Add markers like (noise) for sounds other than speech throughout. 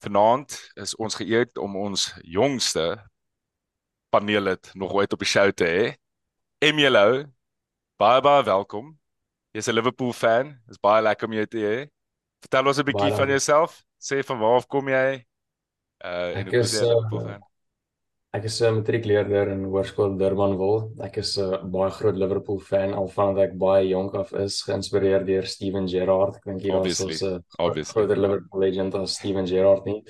Vanaand is ons geëerd om ons jongste paneellid nog ooit op die show te hê. Emilou, baie baie welkom. Jy's 'n Liverpool fan. Dit is baie lekker om jou te hê. Vertel ons 'n bietjie van jouself. Sê van waar af kom jy? Uh en hoe is jy 'n Liverpool fan? Ek is 'n uh, matriekleerder in Hoërskool Durbanville. Ek is 'n uh, baie groot Liverpool fan al vanaf ek baie jonk af is, geïnspireer deur Steven Gerrard. Ek dink hy was so 'n groot Liverpool legend as Steven Gerrard nie.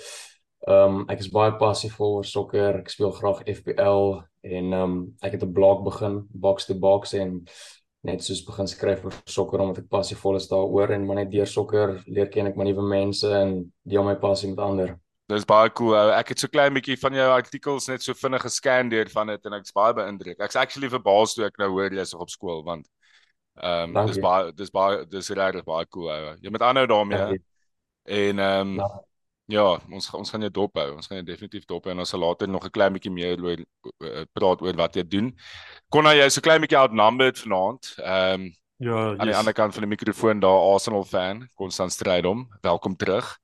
Ehm um, ek is baie passievol oor sokker. Ek speel graag FPL en ehm um, ek het 'n blog begin, Box to Box en net soos begin skryf oor sokker omdat ek passievol is daaroor en maar net deur sokker leer ken ek maar nuwe mense en deel my passie met ander. Dis baie cool. Ek het so klein bietjie van jou artikels net so vinnig gescan deur van dit en ek's baie beïndruk. Ek's actually verbaas toe ek nou hoor jy's op skool want ehm um, dis baie dis baie dis regtig baie cool. Ou. Jy moet aanhou daarmee. En ehm um, ja, ons ons gaan jou dop hou. Ons gaan jou definitief dop hou en ons sal later nog 'n klein bietjie meer oor praat oor wat jy doen. Kon jy so klein bietjie outnumbered vanaand. Ehm um, ja, yes. aan die ander kant van die mikrofoon daar Arsenal fan, Konstant Strydom. Welkom terug.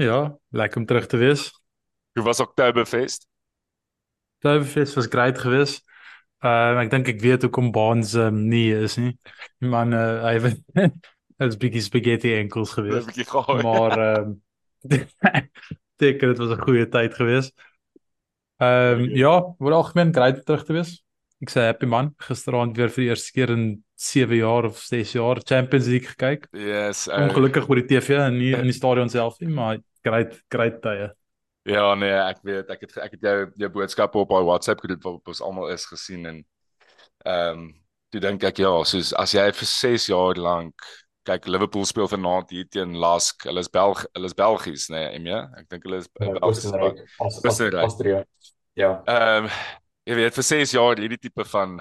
Ja, lekker om terug te wees. Hoe was Oktoberfest? Oktoberfest was great geweest. Uh ek dink ek weet hoekom Baans um, nie is nie. Man uh hy het as (laughs) bietjie spaghetti enkels geweest. Maar ehm (laughs) um, dit het was 'n goeie tyd geweest. Ehm um, ja, word algemeen great terug te wees. Ek sê happy man, gisteraand weer vir die eerste keer in 7 jaar of 6 jaar Champions League gekyk. Yes. Ongelukkig oor die TV en nie (laughs) in die stadion self nie, maar great great tye. Ja nee, ek weet ek het ek het jou jou boodskappe op haar WhatsApp groep wat ons almal is gesien en ehm um, toe dink ek ja, soos as jy vir 6 jaar lank kyk Liverpool speel vanaand hier teen Lask, hulle is Belg, hulle is Belgies nê, nee, Emia. Ek dink hulle is ja, Belgies. Austria. Ja. Ehm um, jy weet vir 6 jaar hierdie tipe van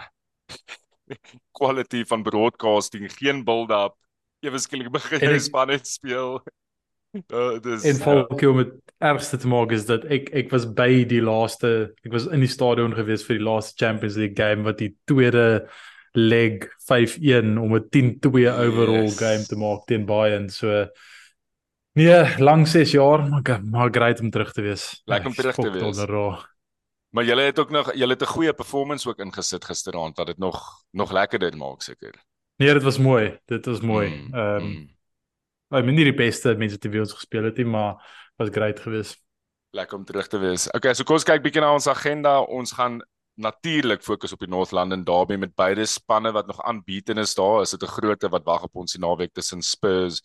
(laughs) quality van broadcasting, geen build-up, ewe skielik begin jy spanne speel. (laughs) Uh, dis En volk om dit ergste te maak is dat ek ek was by die laaste ek was in die stadion gewees vir die laaste Champions League game wat die tweede leg 5-1 om 'n 10-2 overall yes. game te maak teen Bayern. So nee, lang 6 jaar, maar maar great om terug te wees. Lekker om terug te wees. Maar julle het ook nog julle het 'n goeie performance ook ingesit gisteraand wat dit nog nog lekkerder maak seker. Nee, dit was mooi. Dit was mooi. Mm, ehm mm, um, mm. Ek meen nie die beste mense te wees gespeel het nie, maar was great geweest. Lekker om terug te wees. Okay, so kom ons kyk bietjie na ons agenda. Ons gaan natuurlik fokus op die North London Derby met beide spanne wat nog aanbieden is daar. Is dit 'n grootte wat wag op ons die naweek tussen Spurs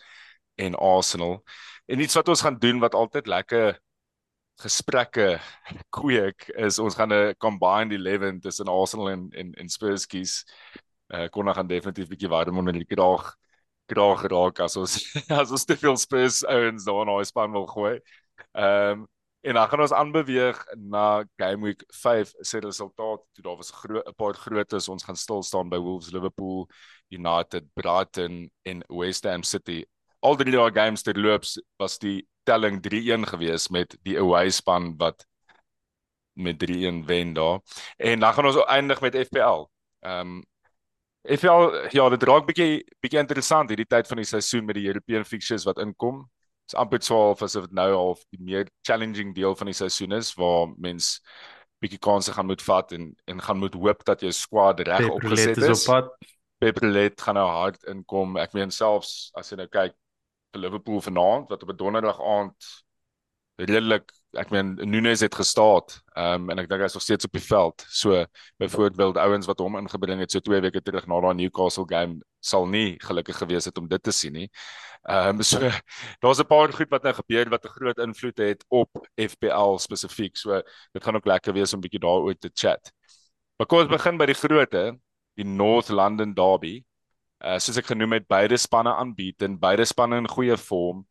en Arsenal. En iets wat ons gaan doen wat altyd lekker gesprekke (laughs) kweek is ons gaan 'n combined 11 tussen Arsenal en en, en Spurs kies. Eh uh, kon nog gaan definitief bietjie warm onder die kraag graag geraak as ons (laughs) as ons te veel Spurs ouens daar in daai span wil gooi. Ehm um, en dan gaan ons aanbeweeg na Game Week 5 se resultaat. Toe daar was 'n groot 'n paar grootes. Ons gaan stil staan by Wolves, Liverpool, United, Brighton en West Ham City. Al drie daai games terloops was die telling 3-1 gewees met die away span wat met 3-1 wen daar. En dan gaan ons eindig met FPL. Ehm um, Voel ja, dit raak bietjie bietjie interessant hierdie tyd van die seisoen met die European fixtures wat inkom. Dit is amper 12 asof dit nou half die meer challenging deel van die seisoen is waar mens bietjie kansse gaan moet vat en en gaan moet hoop dat jou squad reg opgeset is. Pepperlet gaan nou hard inkom. Ek meen selfs as jy nou kyk vir Liverpool vanaand wat op 'n donderdag aand redelik ek meen Nunes het gestaat um, en ek dink hy's nog steeds op die veld. So byvoorbeeld ouens wat hom ingebring het so 2 weke terug na daai Newcastle game sal nie gelukkig gewees het om dit te sien nie. Ehm um, so (laughs) daar's 'n paar goed wat nou gebeur wat 'n groot invloed het op FPL spesifiek. So dit gaan ook lekker wees om bietjie daaroor te chat. Maar kom ons begin by die grootte, die North London Derby. Uh soos ek genoem het, beide spanne aanbied en beide spanne in goeie vorm.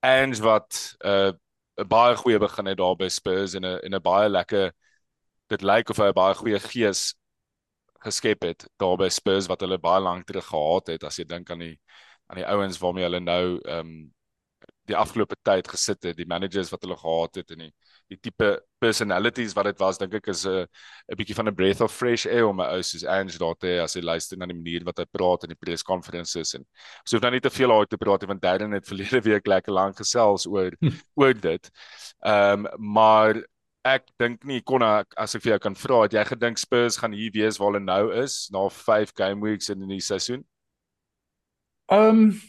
Ange wat uh 'n baie goeie begin het daar by Spurs en 'n en 'n baie lekker dit lyk of hy 'n baie goeie gees geskep het daar by Spurs wat hulle baie lank terug gehad het as jy dink aan die aan die ouens waarmee hulle nou ehm um, die afgelope tyd gesit het, die managers wat hulle gehad het en die die tipe personalities wat dit was, dink ek is 'n 'n bietjie van 'n breath of fresh air om my ou soos Ange daar te as hy luister na die manier wat hy praat in die press conferences en so hoef nou nie te veel uit te praat want Darren het verlede (laughs) week lekker lank gesels oor hm. oor dit. Ehm um, maar ek dink nie kon as ek vir jou kan vra het jy gedink Spurs gaan hier wees waar hulle nou is na 5 game weeks in die seisoen? Ehm um,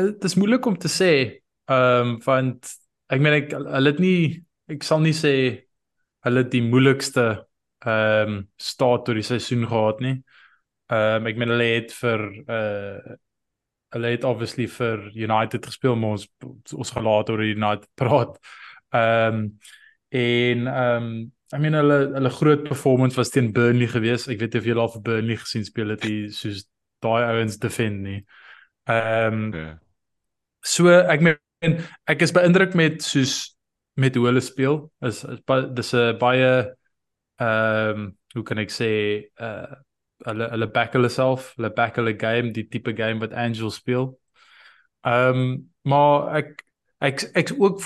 dit is moeilik om te sê ehm um, want ek meen ek hulle het nie ek sal nie sê hulle het die moeilikste ehm um, start tot die seisoen gehad nie. Ehm um, ek meen hulle het vir uh hulle het obviously vir United gespeel maar ons ons gaan later oor United praat. Ehm um, en ehm um, I mean hulle hulle groot performance was teen Burnley geweest. Ek weet of julle al vir Burnley gesien speel het, die soos daai ouens defend nie. Ehm um, yeah. So ek meen ek is beïndruk met soos met hoe hulle speel. Is dis 'n baie ehm um, hoe kan ek sê uh hulle hulle back hulle self, hulle back hulle game, die tipe game wat Angel speel. Ehm um, maar ek ek ek ook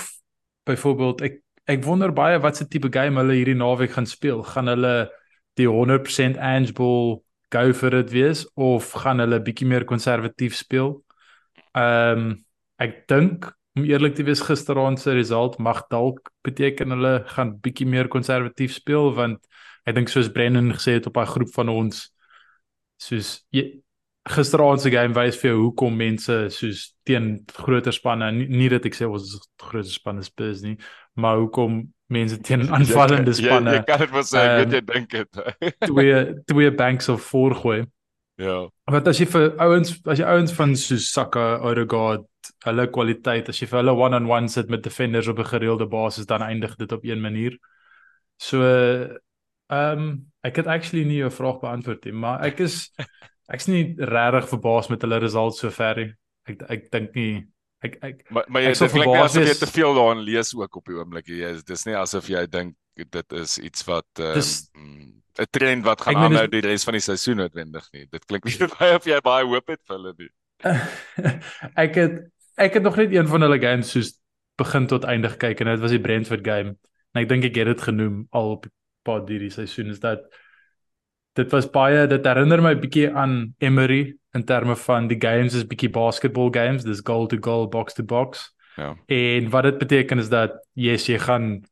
byvoorbeeld ek ek wonder baie wat se tipe game hulle hierdie naweek gaan speel. Gaan hulle die 100% Angel go for it wees of gaan hulle bietjie meer konservatief speel? Ehm um, ek dink om eerlik te wees gisteraand se result mag dalk beteken hulle gaan bietjie meer konservatief speel want ek dink soos Brennan gesê het op 'n groep van ons soos jy, gisteraand se game wys vir jou hoekom mense soos teen groter spanne nie, nie dat ek sê ons is groter spanne Spurs nie maar hoekom mense teen (laughs) aanvallende spanne jy, jy, jy kan dit mos sê um, jy dink dit. (laughs) twee twee banks of voorgooi Ja. Want as jy vir ouens, as jy ouens van so Saka, Odegaard, hulle kwaliteit, as jy vir hulle one-on-one -on -one sit met defenders op 'n gereelde basis, dan eindig dit op een manier. So ehm um, ek het actually nie jou vraag beantwoord nie, maar ek is (laughs) ek's nie regtig verbaas met hulle results sover nie. Ek ek dink nie ek ek maar maar jy klink nie asof jy te veel daarin lees ook op die oomblik. Jy dis nie asof jy dink dit is iets wat ehm um, 'n trend wat gaan aanhou die res van die seisoen noodwendig nie. Dit klink nie (laughs) baie of jy baie hoop het vir hulle nie. (laughs) ek het ek het nog net een van hulle games soos begin tot einde gekyk en dit was die Brentford game. En ek dink ek het dit genoem al op paar hierdie seisoen is dat dit was baie dit herinner my bietjie aan Emery in terme van die games is bietjie basketball games, dis goal to goal, box to box. Ja. En wat dit beteken is dat yes, jy gaan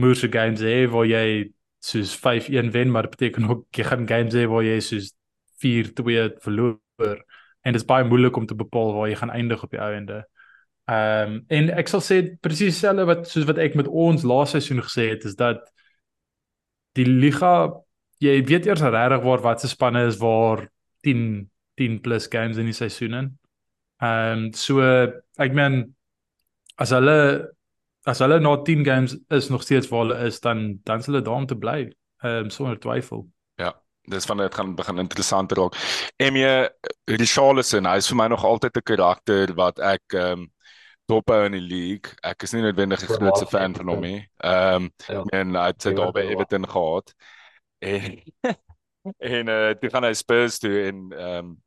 moeë games hê waar jy soos 5-1 wen, maar dit beteken ook jy gaan games hê waar jy soos 4-2 verloor en dit is baie moeilik om te bepaal waar jy gaan eindig op die einde. Ehm um, en ek sal sê presies dieselfde wat soos wat ek met ons laaste seisoen gesê het is dat die liga jy weet eers regtig waar wat se spanne is waar 10 10 plus games in die seisoen in. Ehm um, so ek meen as hulle as hulle na 10 games is nog steeds waar hulle is dan dan sal hulle daar om te bly ehm um, sonder twyfel. Ja dis van dit gaan begin interessant raak. Emie Richarlison hy is vir my nog altyd 'n karakter wat ek ehm um, dophou in die league. Ek is nie noodwendig 'n grootste fan van hom nie. Ehm um, en hy het daar by Everton gehad. En (laughs) en uh, toe gaan hy Spurs toe en ehm um,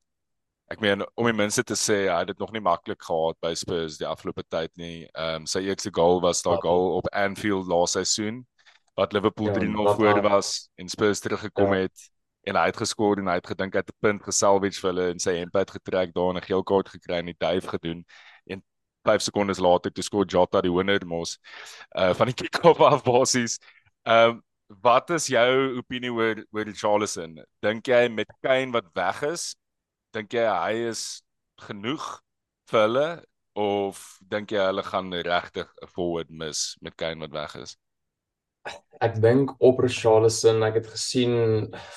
ek meen om die mense te sê hy het dit nog nie maklik gehad by Spurs die afgelope tyd nie. Ehm um, sy eerste goal was daai goal op Anfield laas seisoen wat Liverpool 3-0 ja, voor was en Spurs teruggekom ja. het en hy het geskor en hy het gedink hy het 'n punt gesalvage vir hulle en sy hemp het getrek daar en 'n geel kaart gekry en die duif gedoen en 5 sekondes later toe skoor Jota die winner mos uh van die (laughs) kick-off af basies. Ehm um, wat is jou opinie oor oor Charleston? Dink jy met Kane wat weg is, dink jy hy is genoeg vir hulle of dink jy hulle gaan regtig 'n forward mis met Kane wat weg is? Ek dink op Richarlison, ek het gesien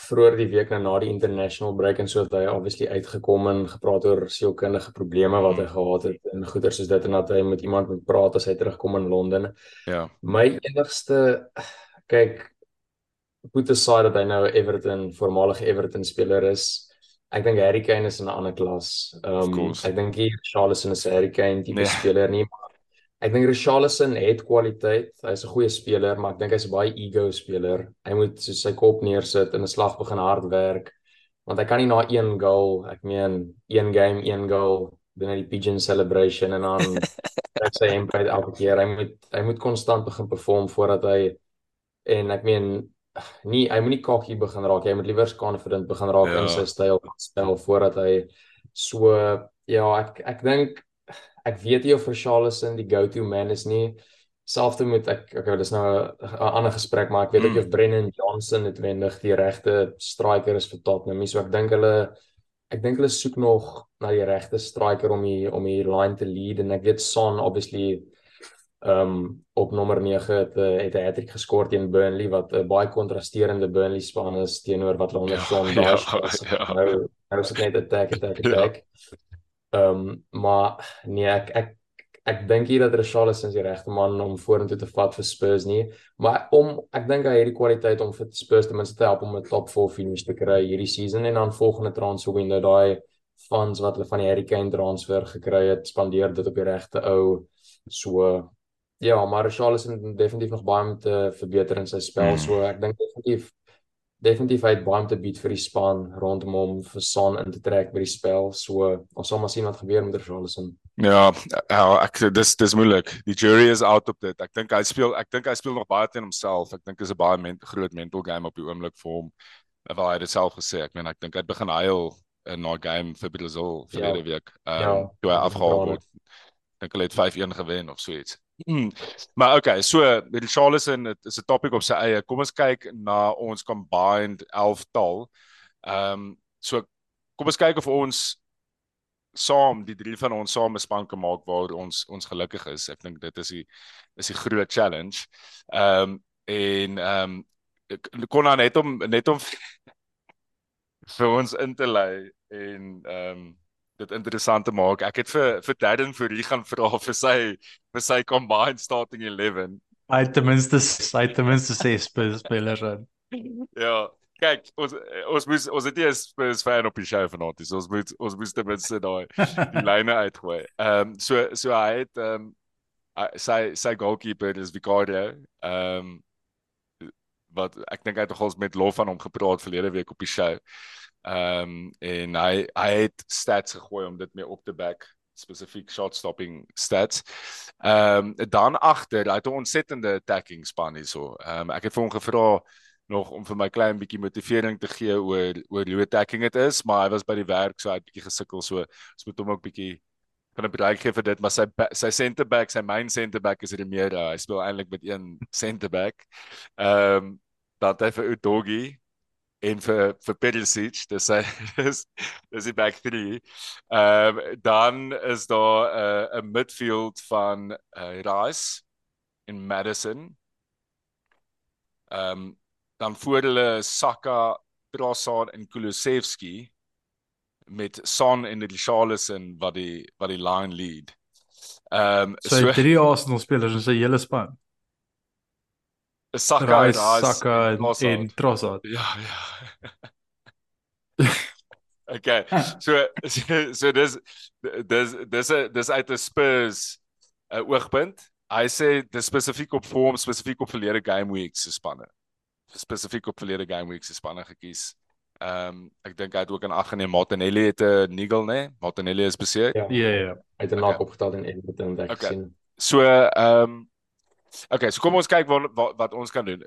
vroeër die week na die international break en so het hy obviously uitgekom en gepraat oor sielkundige probleme wat hy hmm. gehad het en goeie soos dit en dat hy met iemand moet praat as hy terugkom in Londen. Ja. My enigste kyk put aside dat hy nou Everton voormalige Everton speler is, Ek dink Harry Kane is in 'n ander klas. Um, ek dink hier Charleston is 'n Harry Kane tipe nee. speler nie, maar ek dink Richarlison het kwaliteit. Hy's 'n goeie speler, maar ek dink hy's 'n baie ego speler. Hy moet so sy kop neersit en 'n slag begin hard werk. Want hy kan nie na een goal, ek meen een game, een goal, binne die pigeon celebration en dan ek sê hom by elke keer. Hy moet hy moet konstant begin perform voordat hy en ek meen nie hy moenie cocky begin raak. Hy moet liewer confident begin raak ja. in sy styl spel voordat hy so ja, ek ek dink ek weet nie of Richarlison die go-to man is nie. Selfs met ek okay, dis nou 'n ander gesprek, maar ek weet ook mm. of Brennan Johnson netwendig die regte striker is vir Tottenham. So ek dink hulle ek dink hulle soek nog na die regte striker om die om die line te lead en ek weet Son obviously um op nommer 9 het eh, het 'n hattrick geskort teen Burnley wat 'n baie kontrasterende Burnley span is teenoor wat hulle onder Son ja, daar ja, ja. nou nou is dit net attack attack attack. Ja. Um, maar nee ek ek ek dink hier dat Richarlison is die regte man om vorentoe te vat vir Spurs nie, maar om ek dink hy het die kwaliteit om vir Spurs ten minste te help om 'n top 4 finish te kry hierdie season en dan volgende transfer window daai funds wat hulle van die Harry Kane transfer gekry het, spandeer dit op die regte ou. So ja, maar Richarlison definitief nog baie om te verbeter in sy spel. Mm. So ek dink definitief definitief uit baie te bied vir die span rondom hom vir Son in te trek by die spel. So ons sal maar sien wat gebeur met Richarlison. Ja, ja, ek dis dis moeilik. Die jury is out op dit. Ek dink hy speel ek dink hy speel nog baie teen homself. Ek dink is 'n baie men, groot mental game op die oomblik vir hom. Waar hy dit self gesê, ek meen ek dink hy begin huil in 'n game vir Brazil verlede ja. week. Ehm um, ja, toe hy afgehaal word. Dink hulle het 5-1 gewen of so iets. Hmm. Maar okay, so die Charleston dit is 'n topic op sy eie. Kom ons kyk na ons combined 11 tal. Ehm um, so kom ons kyk of ons saam die drie van ons saam 'n span kan maak waar ons ons gelukkig is. Ek dink dit is die is die groot challenge. Ehm um, en ehm um, kon dan net om net om (laughs) vir ons in te lei en ehm um, dit interessant te maak. Ek het vir vir Darren vir hier gaan vra vir sy vir sy combined starting 11. Hy ten minste hy ten minste sê spelers in. Ja. Kyk, ons ons moet ons het eers vir fan op die show vanaand. So ons moet ons moet ten minste daai die (laughs) lyne uitgooi. Ehm um, so so hy het ehm um, sy sy goalkeeper is Vicario. Ehm um, wat ek dink hy het nogals met lof van hom gepraat verlede week op die show. Ehm um, en hy hy het stats gegooi om dit mee op te back spesifiek shot stopping stats. Ehm um, dan agter, hy het 'n ontsettende attacking span hierso. Ehm um, ek het vir hom gevra nog om vir my klein bietjie motivering te gee oor oor hoe attacking dit is, maar hy was by die werk so hy het bietjie gesukkel so ons moet hom ook bietjie kan 'n bereik gee vir dit, maar sy sy center back, sy main center back is Remera. Hy speel eintlik met een center back. Ehm um, dat hy vir Udogi en vir vir Perisic dis (laughs) hy dis dis die back 3. Ehm um, dan is daar 'n uh, 'n midfield van uh, Rice en Madison. Ehm um, dan voor hulle Saka, Trossard en Kulusevski met Son en Richarlison wat die wat die line lead. Ehm um, so, so drie Arsenal spelers in sy hele span. Saka Rice, Saka en, en Trossard. Ja, ja. (laughs) okay. So so dis dis dis dis uit 'n Spurs 'n uh, oogpunt. Hy sê dis spesifiek op vorm, spesifiek op verlede game weeks se spanne. Spesifiek op verlede game weeks se spanne gekies. Ehm um, ek dink hy het ook in ag geneem Martinelli het 'n niggle, né? Nee? Martinelli is beseer. Ja, ja. ja. Hy het 'n knock okay. opgestel in Everton wat ek okay. sien. So ehm um, Okay, so kom ons kyk wat wat, wat ons kan doen.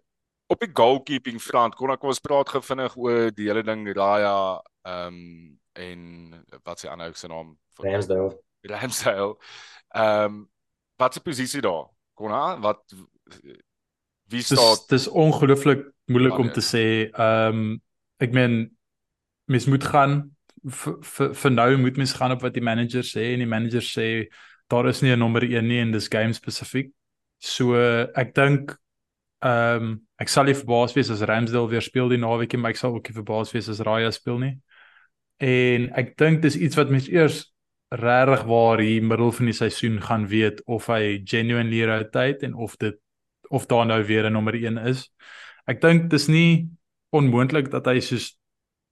Op die goalkeeping front, kon ek ons praat gevinnig oor die hele ding Raya ehm um, en wat sy ander se naam Ramsdale. Ramsdale. Ehm um, wat se posisie daar? Konna, wat wie staan Dis dis ongelooflik moeilik om te sê. Ehm um, ek meen mens moet gaan vir vir nou moet mens gaan op wat die manager sê en die manager sê daar is nie 'n nommer 1 nie en dis game spesifiek. So ek dink ehm um, ek sal nie verbaas wees as Ramsdale weer speel die naweekie, maar ek sal ook nie verbaas wees as Raya speel nie. En ek dink dis iets wat mens eers regtig waar hier middel van die seisoen gaan weet of hy genuinely rotate en of dit of daar nou weer 'n nommer 1 is. Ek dink dis nie onmoontlik dat hy soos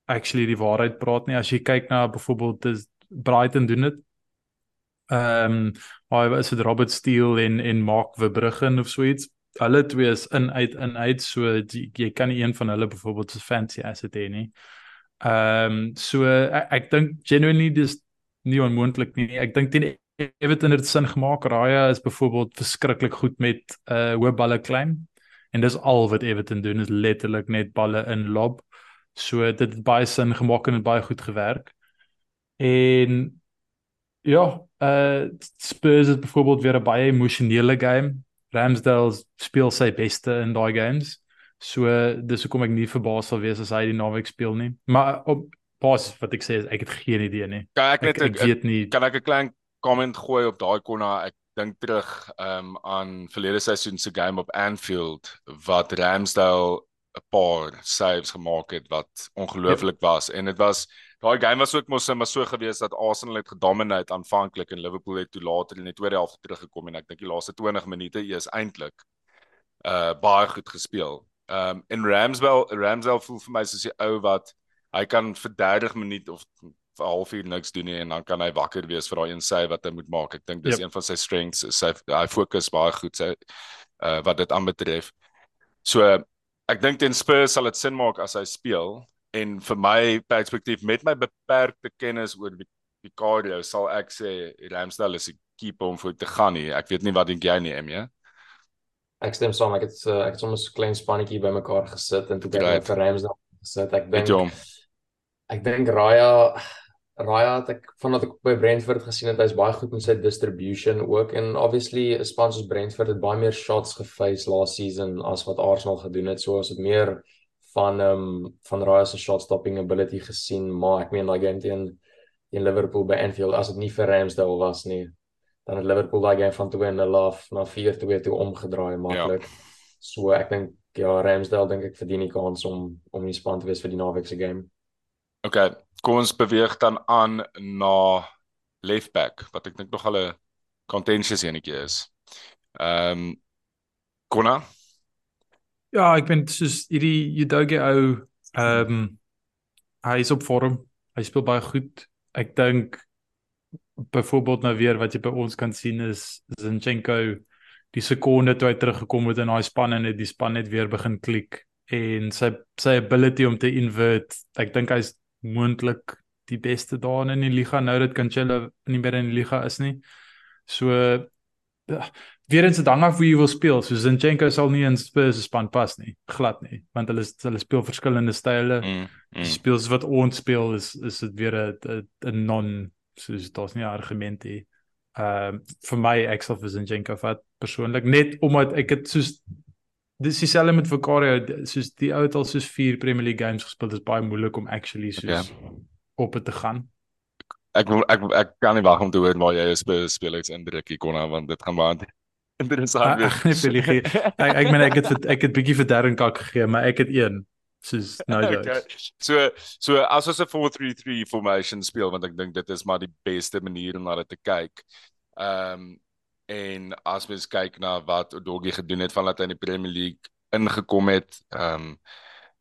actually die waarheid praat nie as jy kyk na byvoorbeeld dis Brighton doen dit Ehm um, hy was dit Robert Steele en en Mark Verbruggen of so iets. Hulle twee is in uit in uit so die, jy kan een van hulle byvoorbeeld so fancy asset hê nie. Ehm um, so ek, ek dink genuinely dis nie onmoontlik nie. Ek dink teen Everton het sin gemaak. Raya is byvoorbeeld verskriklik goed met uh hoë balle klein en dis al wat Everton doen is letterlik net balle in lob. So dit het baie sin gemaak en baie goed gewerk. En ja, uh Spurs het byvoorbeeld weer 'n baie emosionele game. Ramsdale speel sy beste in daai games. So dis hoekom ek nie verbaas sal wees as hy die naweek speel nie. Maar op pas wat ek sê is ek het geen idee nie. Kan ek net ek, ek weet nie. Kan ek 'n klein comment gooi op daai konna? Ek dink terug um aan verlede seisoen se game op Anfield wat Ramsdale 'n paar saves gemaak het wat ongelooflik was en dit was daai game was ook mos so maar so gewees dat Arsenal het gedomineer aanvanklik en Liverpool het toe later in die tweede helfte teruggekom en ek dink die laaste 20 minute is eintlik uh baie goed gespeel. Um en Ramsdale Ramsdale voel vir my soos die ou wat hy kan vir 30 minute of 'n halfuur niks doen nie en dan kan hy wakker wees vir daai een save wat hy moet maak. Ek dink dis yep. een van sy strengths. Sy hy fokus baie goed sy uh wat dit aanbetref. So ek dink teen Spurs sal dit sin maak as hy speel en vir my perspektief met my beperkte kennis oor die cardio sal ek sê Ramsdale is 'n keeper om vir te gaan nie. Ek weet nie wat dink jy nie, Em, ja? Ek stem saam. Ek het uh, ek het soms 'n klein spannetjie bymekaar gesit en toe kyk ek vir Ramsdale gesit. Ek dink Ek dink Raya Raya het ek vandat ek by Brentford gesien het hy's baie goed met sy distribution ook en obviously 'n span soos Brentford het baie meer shots geface last season as wat Arsenal gedoen het so as dit meer van ehm um, van Raya se shot stopping ability gesien maar ek meen daai game teen in Liverpool by Anfield as dit nie vir Ramsdale was nie dan het Liverpool daai game van 2-0 af na 4-2 toe omgedraai maklik. Ja. So ek dink ja Ramsdale dink ek verdien die kans om om die span te wees vir die naweek se game. Okay, kom ons beweeg dan aan na left back wat ek dink nog al 'n contentious enetjie is. Ehm um, Kona? Ja, ek ben soos hierdie Udoge ou ehm um, hy is op vorm. Hy speel baie goed. Ek dink byvoorbeeld nou weer wat jy by ons kan sien is Zinchenko die sekonde toe hy teruggekom het in daai span en het die span net weer begin klik en sy sy ability om te invert ek dink hy's moontlik die beste daar in die liga nou dat Cancelo nie meer in die liga is nie. So weer eens dit hang af hoe jy wil speel. So Zinchenko sal nie in Spurs se span pas nie, glad nie, want hulle hulle speel verskillende style. Mm, mm. Speels wat ons speel is is dit weer 'n 'n non soos daar's nie argument hier. Ehm uh, vir my ek sal vir Zinchenko vat persoonlik net omdat ek dit soos dis dieselfde met Vicario soos die ou het al soos 4 Premier League games gespeel dis baie moeilik om actually soos okay. op te gaan ek ek ek kan nie wag om te hoor waar jy speel iets indruk hier konna want dit gaan baie interessant wees (laughs) ek nee, ek ek meen ek het ek het bietjie vir Darren Kak gegee maar ek het een soos nou okay. so so as ons 'n 4-3-3 formation speel want ek dink dit is maar die beste manier om na dit te kyk ehm um, en as mens kyk na wat Odogi gedoen het vandat hy in die Premier League ingekom het, ehm um,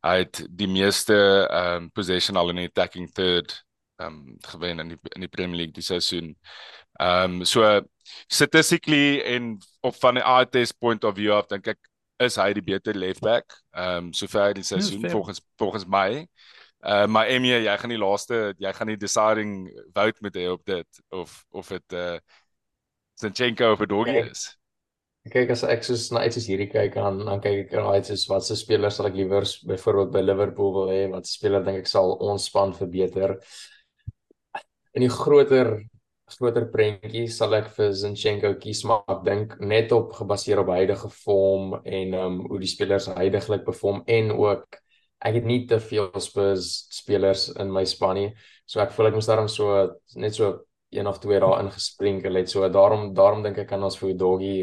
hy het die meeste ehm um, possession al in die attacking third ehm um, gewen in die in die Premier League die seisoen. Ehm um, so statistically en op van 'n eye test point of view af dink ek is hy die beter left back. Ehm um, sover die seisoen volgens volgens my. Uh maar Emie, jy gaan die laaste jy gaan die deciding vote met hê op dit of of dit uh Zinchenko of Doggy is. Kyk as ek soos na iets soos hierdie kyk dan dan kyk ek raai soos wat se spelers sal ek liewer byvoorbeeld by Liverpool wil hê wat speler dink ek sal ons span verbeter. In die groter groter prentjie sal ek vir Zinchenko kies maar ek dink net op gebaseer op huidige vorm en um hoe die spelers heidaglik perform en ook ek het nie te veel Spurs spelers in my span nie. So ek voel ek moet daarom so net so een of twee daar ingesprinkel het. So daarom daarom dink ek kan ons vir Doggy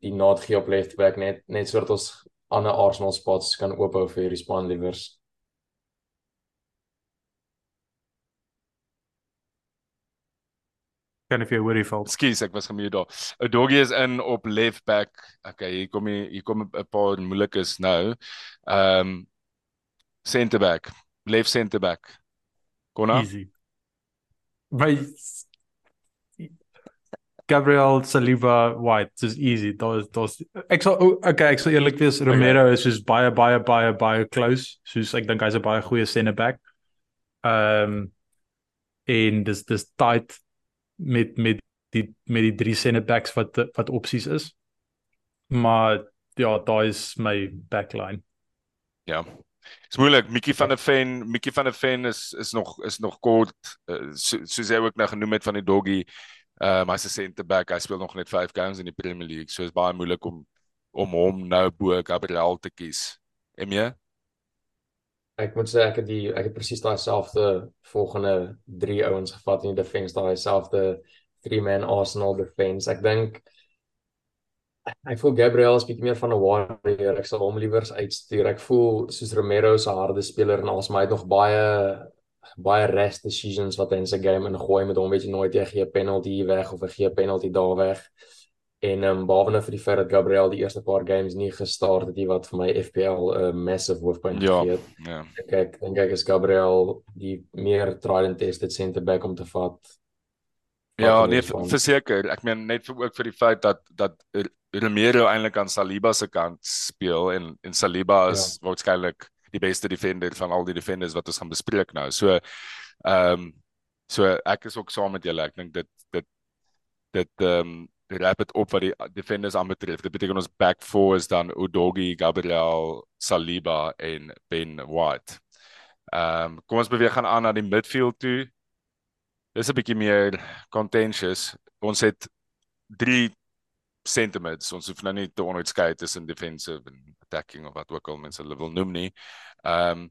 die nood gee op left back net net sodat ons ander Arsenal spots kan oophou vir die span Kan ek vir worry val? Skus, ek was gemute daar. Doggy is in op left back. Okay, hier kom hier, hier kom 'n paar moeilikes nou. Ehm um, center back, left center back. Kona? Easy. My Gabriel Saliba White dis easy daar daar's ek sal okay ek sal eerlik wees Romero okay. is soos baie baie baie baie close soos ek dink hy's 'n baie goeie center back ehm um, en dis dis tight met met die met die drie center backs wat wat opsies is maar ja daai is my backline ja Dis moeilik. Mikkie van der Ven, Mikkie van der Ven is is nog is nog kort uh, so, soos hy ook nou genoem het van die doggy. Ehm uh, hy's 'n center back. Hy speel nog net 5 games in die Premier League. So is baie moeilik om om hom nou bo Gabriel te kies. Em jy? Ek moet sê ek het die ek het presies daai selfde volgende 3 ouens gevat in die defense, daai selfde 3 man Arsenal defense. Ek dink ek voel Gabriel is bietjie meer van 'n warrior. Ek sal hom liewer uitstuur. Ek voel soos Romero se harde speler en alsma hy het nog baie baie rest decisions wat hy in sy game ingooi met hom weet jy nooit jy gee 'n penalty weg of hy gee 'n penalty daar weg. En ehm um, behalwe nou vir die feit dat Gabriel die eerste paar games nie gestart het nie wat vir my FPL 'n uh, massive hoofpunt ja, gegee het. Ja. Ek ek dink ek is Gabriel die meer tried and tested center back om te vat. Ja, nee, verseker. Ek meen net vir ook vir die feit dat dat Romero eintlik aan Saliba se kant speel en en Saliba is ja. waarskynlik die beste defender van al die defenders wat ons gaan bespreek nou. So ehm um, so ek is ook saam met julle. Ek dink dit dit dit ehm um, dit rap dit op wat die defenders aanbetref. Dit beteken ons back four is dan Udogi, Gabriel, Saliba en Ben White. Ehm um, kom ons beweeg gaan aan na die midfield toe. Dis 'n bietjie meer contentious. Ons het drie sentiments ons hoef nou nie te onderskei tussen defensive en attacking of wat ook al mense hulle wil noem nie. Ehm um,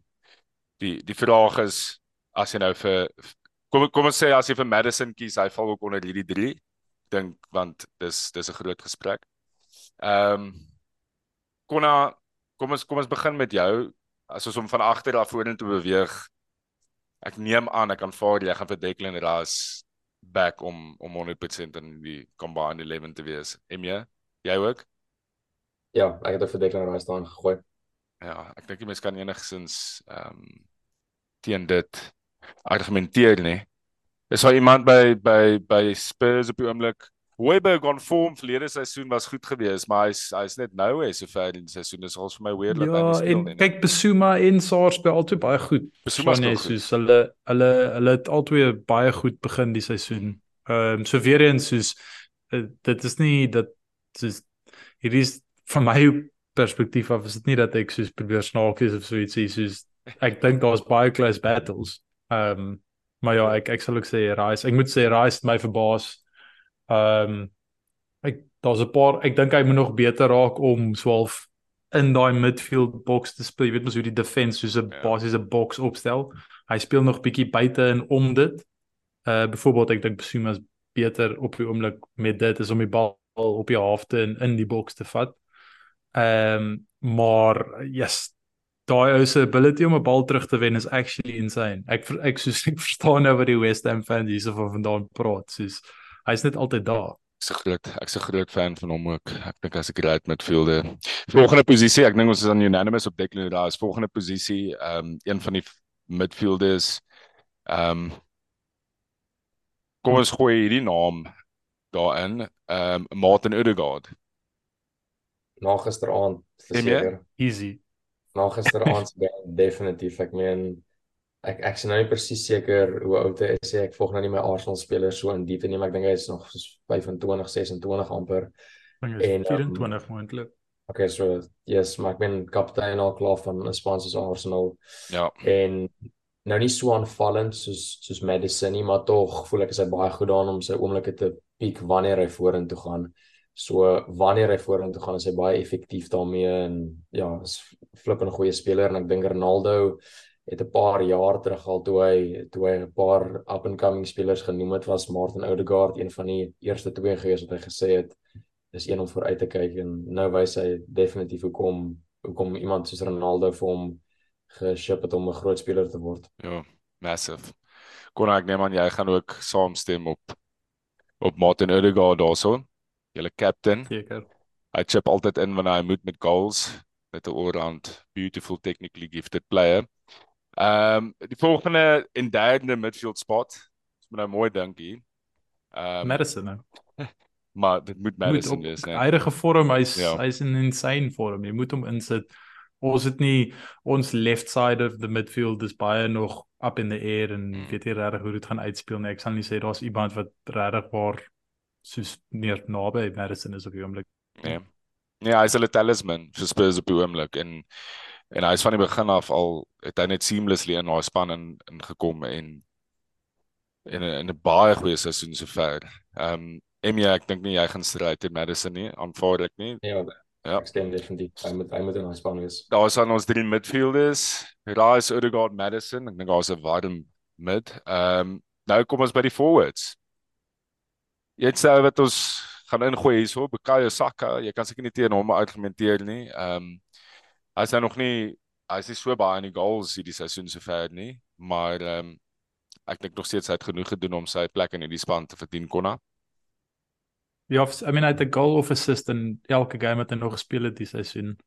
die die vraag is as jy nou vir kom kom ons sê as jy vir Madison kies, hy val ook onder hierdie drie dink want dis dis 'n groot gesprek. Ehm um, Konna kom ons kom ons begin met jou as ons hom van agter af vorentoe beweeg. Ek neem aan ek aanvaar jy gaan vir Declan Rice back om om 100% in die combined 11 te wees. Em jy? Jy ook? Ja, ek het vir Declan Rice staan gegooi. Ja, ek dink die mense kan enigsins ehm um, teen dit argumenteer nie. Is daar iemand by by by Spurs op die oomblik Weber gaan vorm verlede seisoen was goed geweest, maar hy's hy's net nou hè sover in die seisoen is ons vir my weer dat ja, hy speel nie. Ja, kyk Besuma en Sars speel altyd baie goed. Besuma speel soos hulle hulle hulle het altyd baie goed begin die seisoen. Ehm um, so weer eens soos uh, dit is nie dat soos hier is van my perspektief af is dit nie dat ek soos probeer snaak is of so ietsie soos ek dink daar's baie close battles. Ehm um, maar ja, ek ek sal ook sê Rice. Ek moet sê Rice my verbaas. Ehm um, ek daar's 'n paar ek dink hy moet nog beter raak om swaalf in daai midfield box te speel. Jy weet mos hoe die defense soos 'n ja. basiese box opstel. Hy speel nog bietjie buite en om dit. Uh byvoorbeeld ek dink Besuma is beter op die oomblik met dit is om die bal op die halfte in in die box te vat. Ehm um, maar yes daai ou se ability om 'n bal terug te wen is actually insane. Ek ek soos (laughs) ek verstaan nou wat die West Ham fans hierso van vandaan praat. Soos hy's net altyd daar. Ek's 'n groot ek's 'n groot fan van hom ook. Ek dink as ek great midfielder. Volgende posisie, ek dink ons is aan unanimous op Declan Rice. Volgende posisie, ehm um, een van die midfielders. Ehm um, Kom ons gooi hierdie naam daarin. Ehm um, Martin Odegaard. Na gisteraand, seker. Easy. Na gisteraand definitief. Ek meen ek ek is nou nie presies seker hoe oud hy is ek volg nou nie my Arsenal spelers so in diepte nie maar ek dink hy is nog soos 25 26 amper. En 24 um, moontlik. Okay so yes maar ek ben kaptein al klaar van 'n sponsors Arsenal. Ja. En nou nie so aanvallend soos soos Madison nie maar tog voel ek is hy baie goed daarin om sy oomblikke te piek wanneer hy vorentoe gaan so wanneer hy vorentoe gaan is hy baie effektief daarmee en ja is flip 'n goeie speler en ek dink Ronaldo het 'n paar jaar terug al toe hy toe hy 'n paar up and coming spelers genoem het was Martin Odegaard een van die eerste twee gewees wat hy gesê het is een om vooruit te kyk en nou wys hy definitief hoekom hoekom iemand soos Ronaldo vir hom geship het om 'n groot speler te word. Ja, massive. Kon ek neem aan jy gaan ook saamstem op op Martin Odegaard daarso. Julle captain. Seker. Hy chip altyd in wanneer hy moet met goals. Net 'n all-round beautiful technically gifted player. Ehm um, die volgende en derde midfield spot. Ek moet nou mooi dink hier. Ehm um, Madison nou. (laughs) maar dit moet Madison wees, né? Huidige vorm, hy's ja. hy's in insane vorm. Jy moet hom insit. Ons het nie ons left side of the midfield is baie nog up in the air en mm. weet nie regtig hoe dit gaan uitspeel nie. Ek sal nie sê daar's iemand wat regtig waar soos meer naby Madison is op die oomblik. Nee. Nee, hy's 'n talisman vir Spurs op die oomblik en en hy's van die begin af al het hy net seamlessly in daai span in ingekom en in 'n in 'n baie goeie seisoen sover. Ehm um, Emmy ek dink nie jy gaan stryd teen Madison nie, aanvaar ek nie. Ja, ja. ek stem definitief. Hy moet hy moet in ons span wees. Daar is aan ons drie midfielders. Rice, Odegaard, Madison. Ek dink daar's 'n warm mid. Ehm um, nou kom ons by die forwards. Jy sê wat ons gaan ingooi hierso, Bukayo Saka. Jy kan seker nie teen hom argumenteer nie. Ehm um, hy's nog nie hy's nie so baie in die goals hierdie seisoen sover nie, maar ehm um, ek dink nog steeds hy het genoeg gedoen om sy plek in hierdie span te verdien konna. Ja, I mean hy het 'n goal of assist in elke game wat hy nog gespeel het hierdie seisoen.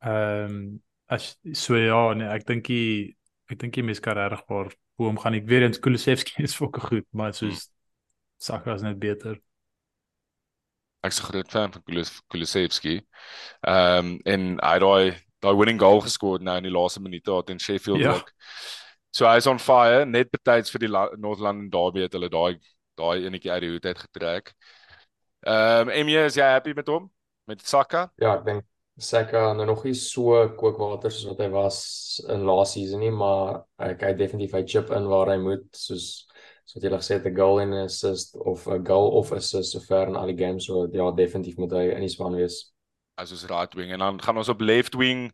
Ehm um, as so ja, nee, ek dink hy ek dink hy mis kan reg waar hoe hom gaan ek weer eens Kulusevski is (laughs) fokke goed, maar soos hmm. Saka is net beter. Ek's 'n groot fan van Kulusevski. Ehm um, en hy daai daai winning goal geskoor nou in die laaste minute daar teen Sheffield ja. ook. So hy's on fire net betyds vir die North London Derby het hulle daai daai enetjie uit die hoed uit getrek. Ehm um, MJ is jy happy met hom? Met Saka? Ja, ek dink Saka nou nog nie so kookwater soos wat hy was in last season nie, maar ek hy definitief hy chip in waar hy moet soos soos jy gesê het 'n goal en 'n assist of 'n goal of assist sover in al die games so ja, definitief moet hy in die span wees. As ons right wing en dan gaan ons op left wing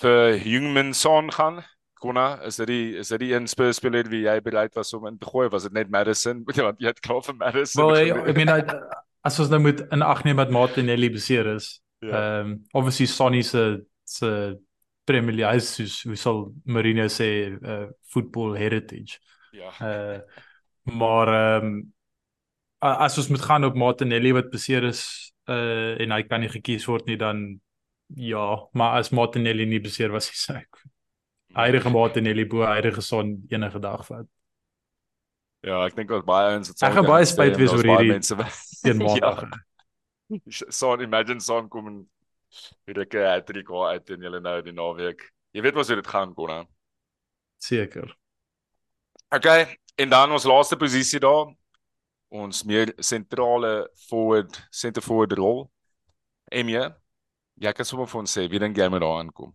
vir Jungmin Son gaan. Konna, is dit die is dit die een Spurs speler wie jy bereid was om in te gooi? Was dit net Madison? (laughs) Want jy het klaar vir Madison. Wel, ja, ek meen as ons nou moet in ag neem dat Martinelli beseer is. Ja. Ehm yeah. um, obviously Sonny se se Premier League is hoe sal Mourinho sê uh, football heritage. Ja. Uh maar ehm um, as ons moet gaan op Martinelli wat beseer is uh en hy kan nie gekies word nie dan ja, maar as Martinelli nie beseer was hy sê Heidige Martinelli bo heidige son enige dag vat. Ja, ek dink daar's baie ouens wat sal Ek gaan baie spyt wees oor hierdie mense teen maandag. So imagine son kom en weer 'n hat-trick uit in julle nou die naweek. Jy weet mos hoe dit gaan kon hè. Seker. Okay, en dan ons laaste posisie daar. Ons meer sentrale forward, center forward rol. Emie, jy kan sommer vir ons sê wie dink jy moet daar aankom?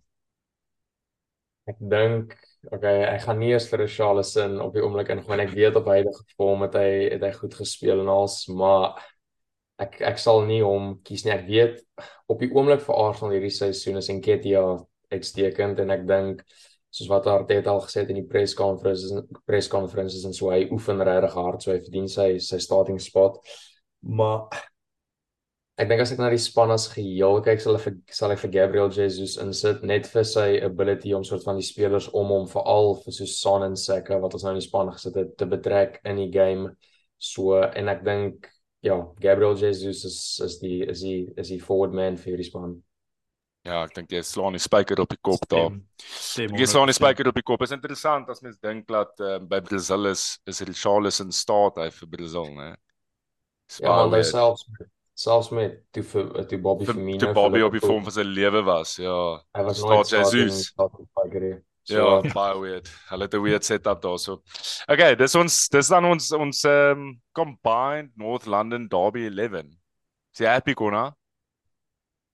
Ek dink okay, ek gaan nie eers vir Richarlison op die oomblik ingaan en ek weet op huidige vorm het hy het hy goed gespeel en als maar ek ek sal nie hom kies nie. Ek weet op die oomblik vir Arsenal hierdie seisoen is Enketia uitstekend en ek dink soos wat Arteta al gesê het in die press conferences press conferences en so hy oefen regtig hard so hy verdien sy sy starting spot. Maar Ek dink as ek na die span as geheel kyk, sal ek sal ek vir Gabriel Jesus insit net vir sy ability om soort van die spelers om hom veral vir so Son en Saka wat ons nou in die span gesit het te betrek in die game. So en ek dink ja, Gabriel Jesus is is die is die is die forward man vir die span. Ja, ek dink jy slaan die spyker op die kop daar. Jy slaan die spyker op die kop. Is interessant as mens dink dat uh, by Brazil is is Richarlison staat hy vir Brazil, né? Ja, maar selfs selfs met toe vir toe Bobby Firmino toe Bobby op die vorm van sy lewe was ja hy was nooit Jesus So, ja, baie weird. Hulle het 'n weird setup daarso. Okay, dis ons dis dan ons ons um, combined North London Derby 11. Sy happy kona?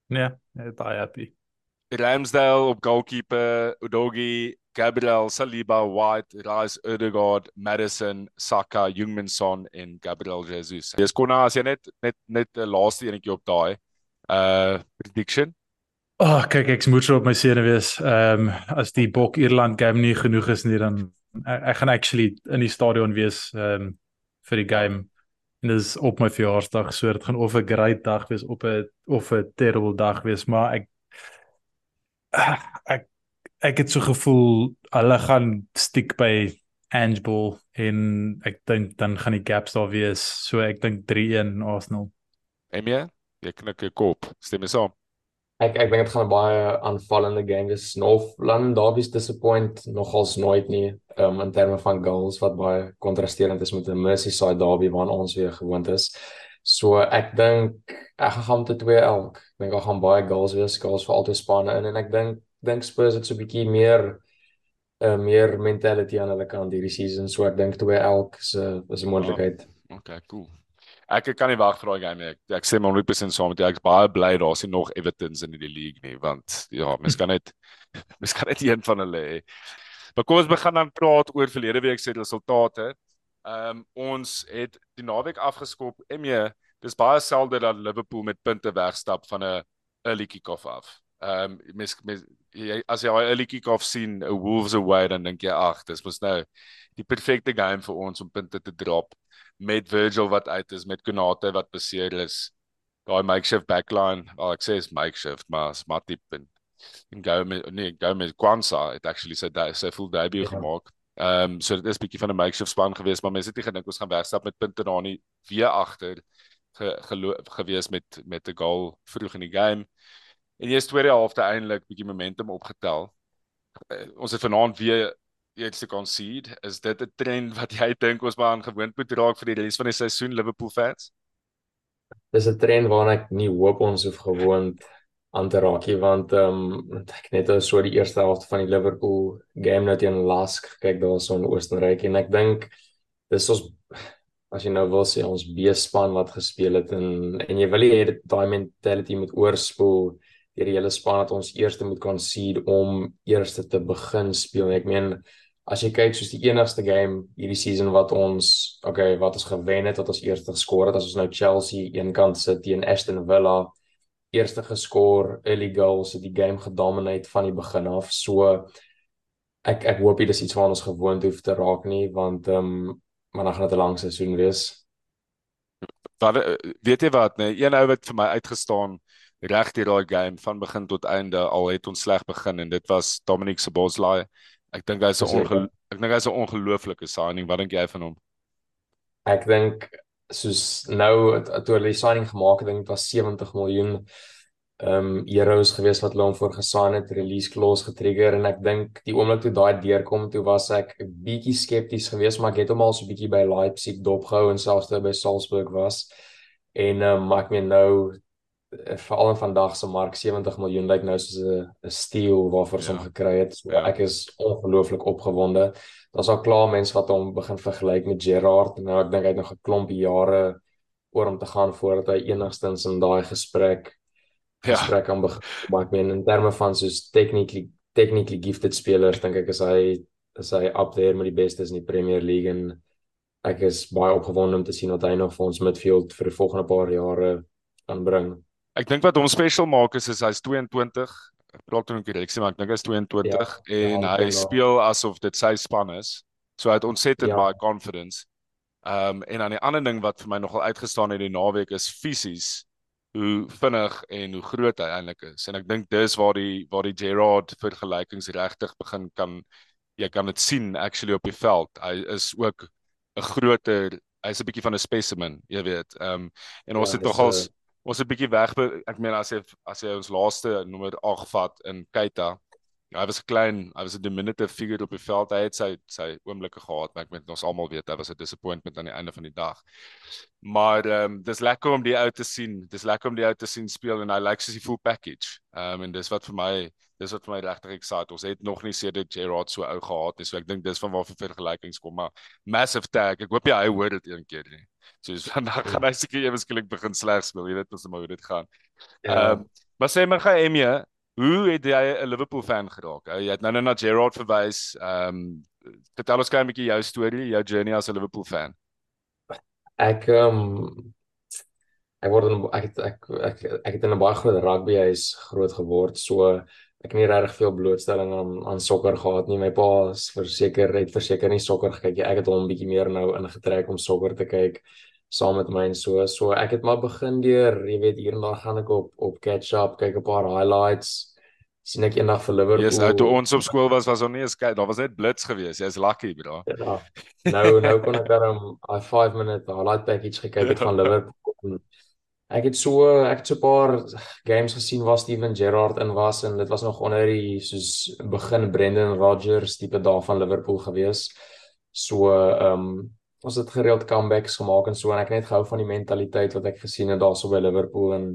Nee, nee, baie happy. Ramsdale op goalkeeper, Udogi, Gabriel Saliba, White, Rice, Odegaard, Madison, Saka, Jungmin Son en Gabriel Jesus. Dis kon nou as jy net net net 'n laaste enetjie op daai uh prediction. Ag, oh, kyk ek moet op my sene wees. Ehm um, as die Bok Ierland game nie genoeg is nie dan ek, ek gaan actually in die stadion wees ehm um, vir die game. En dis op my verjaarsdag, so dit gaan of 'n great dag wees op 'n of 'n terrible dag wees, maar ek ek ek het so gevoel hulle gaan stiek by Angeball en ek dink dan gaan die gaps daar wees. So ek dink 3-1 Arsenal. Emie, jy knik jou kop. Stem jy saam? Ek ek dink dit gaan 'n baie aanvallende game wees. North London Derby's disappoint nogals nooit nie um, in terme van goals wat baie kontrasterend is met 'n Merseyside Derby waarna ons weer gewoond is. So ek dink ek gaan gaan te 2 elk. Ek dink daar gaan baie goals wees, goals vir albei spanne in en ek dink dink Spurs het so 'n bietjie meer uh, meer mentality aan hulle kant hierdie season. So ek dink 2 elk is 'n is 'n moontlikheid. Oh, okay, cool. Ek ek kan nie wag vir daai game nie. Ek, ek sê maar 100% saam met jou. Ek's baie bly daar's nie nog Evertons in die league nie, want ja, mens kan net (laughs) mens kan net een van hulle hê. Maar kom ons begin dan praat oor verlede week se resultate. Ehm um, ons het die naweek afgeskop. MJ, dis baie selde dat Liverpool met punte wegstap van 'n early kick-off af. Ehm um, mens, mens jy, as jy daai early kick-off sien, 'n Wolves away dan dink jy ag, dis mos nou die perfekte game vir ons om punte te drop met Virgil wat uit is, met Konate wat beseer is. Daai makeshift backline, al ek sê is makeshift, maar is maar tipe en en Gomez nee Gomez Kwanzaa het actually sy sy full debut ja. gemaak. Ehm um, so dit is bietjie van 'n makeshift span geweest, maar mense het nie gedink ons gaan wegstap met punte na nie weer agter ge, gewees met met 'n goal vroeg in die game. En die tweede helfte eintlik bietjie momentum opgetel. Uh, ons het vanaand weer iets te concede. Is dit 'n trend wat jy dink ons maar aan gewoond moet raak vir die res van die seisoen Liverpool fans? Dis 'n trend waarna ek nie hoop ons hoef gewoond aan te raak nie want ehm um, ek net so die eerste helfte van die Liverpool game nou teen Lask kyk daar so in Oostenryk en ek dink dis ons as jy nou wil sê ons B-span wat gespeel het en en jy wil hê daai mentality met oorspoel deur die hele span dat ons eerste moet concede om eerste te begin speel. Ek meen as jy kyk soos die enigste game hierdie season wat ons okay, wat ons gewen het, wat ons eerste geskor het as ons nou Chelsea eenkant sit teen Aston Villa eerste geskor, early goals, het die game gedominate van die begin af. So ek ek hoop dit is iets waarna ons gewoond hoef te raak nie want ehm um, maar dan gaan dit 'n lang seisoen wees. Wat weet jy wat, nee, een ou wat vir my uitgestaan reg deur daai game van begin tot einde al het ons sleg begin en dit was Dominic Szoboszlai. Ek dink hy's 'n ek dink hy's 'n ongelooflike signing. Wat dink jy van hom? Ek dink soos nou toe hulle die signing gemaak het, dink dit was 70 miljoen ehm um, euros gewees wat hulle hom voor gesaai het, release clause getrigger en ek dink die oomblik toe daai deurkom, toe was ek 'n bietjie skepties geweest, maar ek het hom al so 'n bietjie by Leipzig dopgehou en selfs toe by Salzburg was. En ehm um, maar ek meen nou veral in vandag se mark 70 miljoen lyk nou soos 'n steal waarvoor ja. hom gekry het. So ja. ek is ongelooflik opgewonde daar's al klaar mense wat hom begin vergelyk met Gerrard en nou ek dink hy het nog 'n klompie jare oor om te gaan voordat hy enigstens in daai gesprek ja. gesprek kan begin maar ek meen in terme van soos technically technically gifted spelers dink ek is hy is hy up there met die bestes in die Premier League en ek is baie opgewonde om te sien wat hy nog vir ons midfield vir die volgende paar jare kan bring. Ek dink wat hom special maak is, is hy's 22 praat hom korrek sê maar ek dink hy is 22 ja, en ja, hy speel asof dit sy span is. So hy het ontsettend ja. baie confidence. Ehm um, en dan die ander ding wat vir my nogal uitgestaan het die naweek is fisies hoe vinnig en hoe groot hy eintlik is. En ek dink dis waar die waar die Gerard vergelykings regtig begin kan jy kan dit sien actually op die veld. Hy is ook 'n groter hy's 'n bietjie van 'n specimen, jy weet. Ehm um, en ons ja, het nogals uh, ons 'n bietjie weg ek meen as jy as jy ons laaste nommer 8 vat in Keita hy was klein, hy was 'n diminutive figure op die veld. Hy het sy sy oomblikke gehad, maar ek weet ons almal weet hy was 'n disappointment aan die einde van die dag. Maar ehm um, dis lekker om die ou te sien. Dis lekker om die ou te sien speel en hy lyk soos die full package. Ehm um, en dis wat vir my dis wat vir my regtig excited. Ons het nog nie sedert Gerard so ou gehad nie. So ek dink dis van waar vir vergelykings kom, maar massive tag. Ek hoop jy hy hoor dit een keer nie. So is (laughs) vandag gaan hy seker ewesklik begin sleg speel. Jy weet ons moet hoe dit gaan. Ja. Ehm ja. um, maar sê my gaan Emie Hoe het jy 'n Liverpool fan geraak? Jy het nou net na Gerrard verwys. Ehm um, vertel ons gou 'n bietjie jou storie, jou journey as 'n Liverpool fan. Ek ehm um, ek word in, ek het ek ek ek het in 'n baie groot rugby huis groot geword. So ek het nie regtig veel blootstelling aan aan sokker gehad nie. My pa is verseker het verseker nie sokker gekyk nie. Ek het hom 'n bietjie meer nou ingetrek om sokker te kyk saam met my en so. So ek het maar begin deur, jy weet, hier en daar gaan ek op op catch up, kyk 'n paar highlights. sien ek eendag vir Liverpool. Ja, yes, toe ons op skool was was ons nie eens kyk, daar was net blits geweest. Jy's lucky, bro. Ja. Nou nou kon ek dan 'n 5 minute highlight package gekyk het van Liverpool. Ek het so ek het so 'n paar games gesien waar Steven Gerrard in was en dit was nog onder die soos begin Brendan Rodgers tipe daar van Liverpool gewees. So ehm um, ons het gereeld comebacks gemaak en so en ek net gehou van die mentaliteit wat ek gesien het daarso by Liverpool en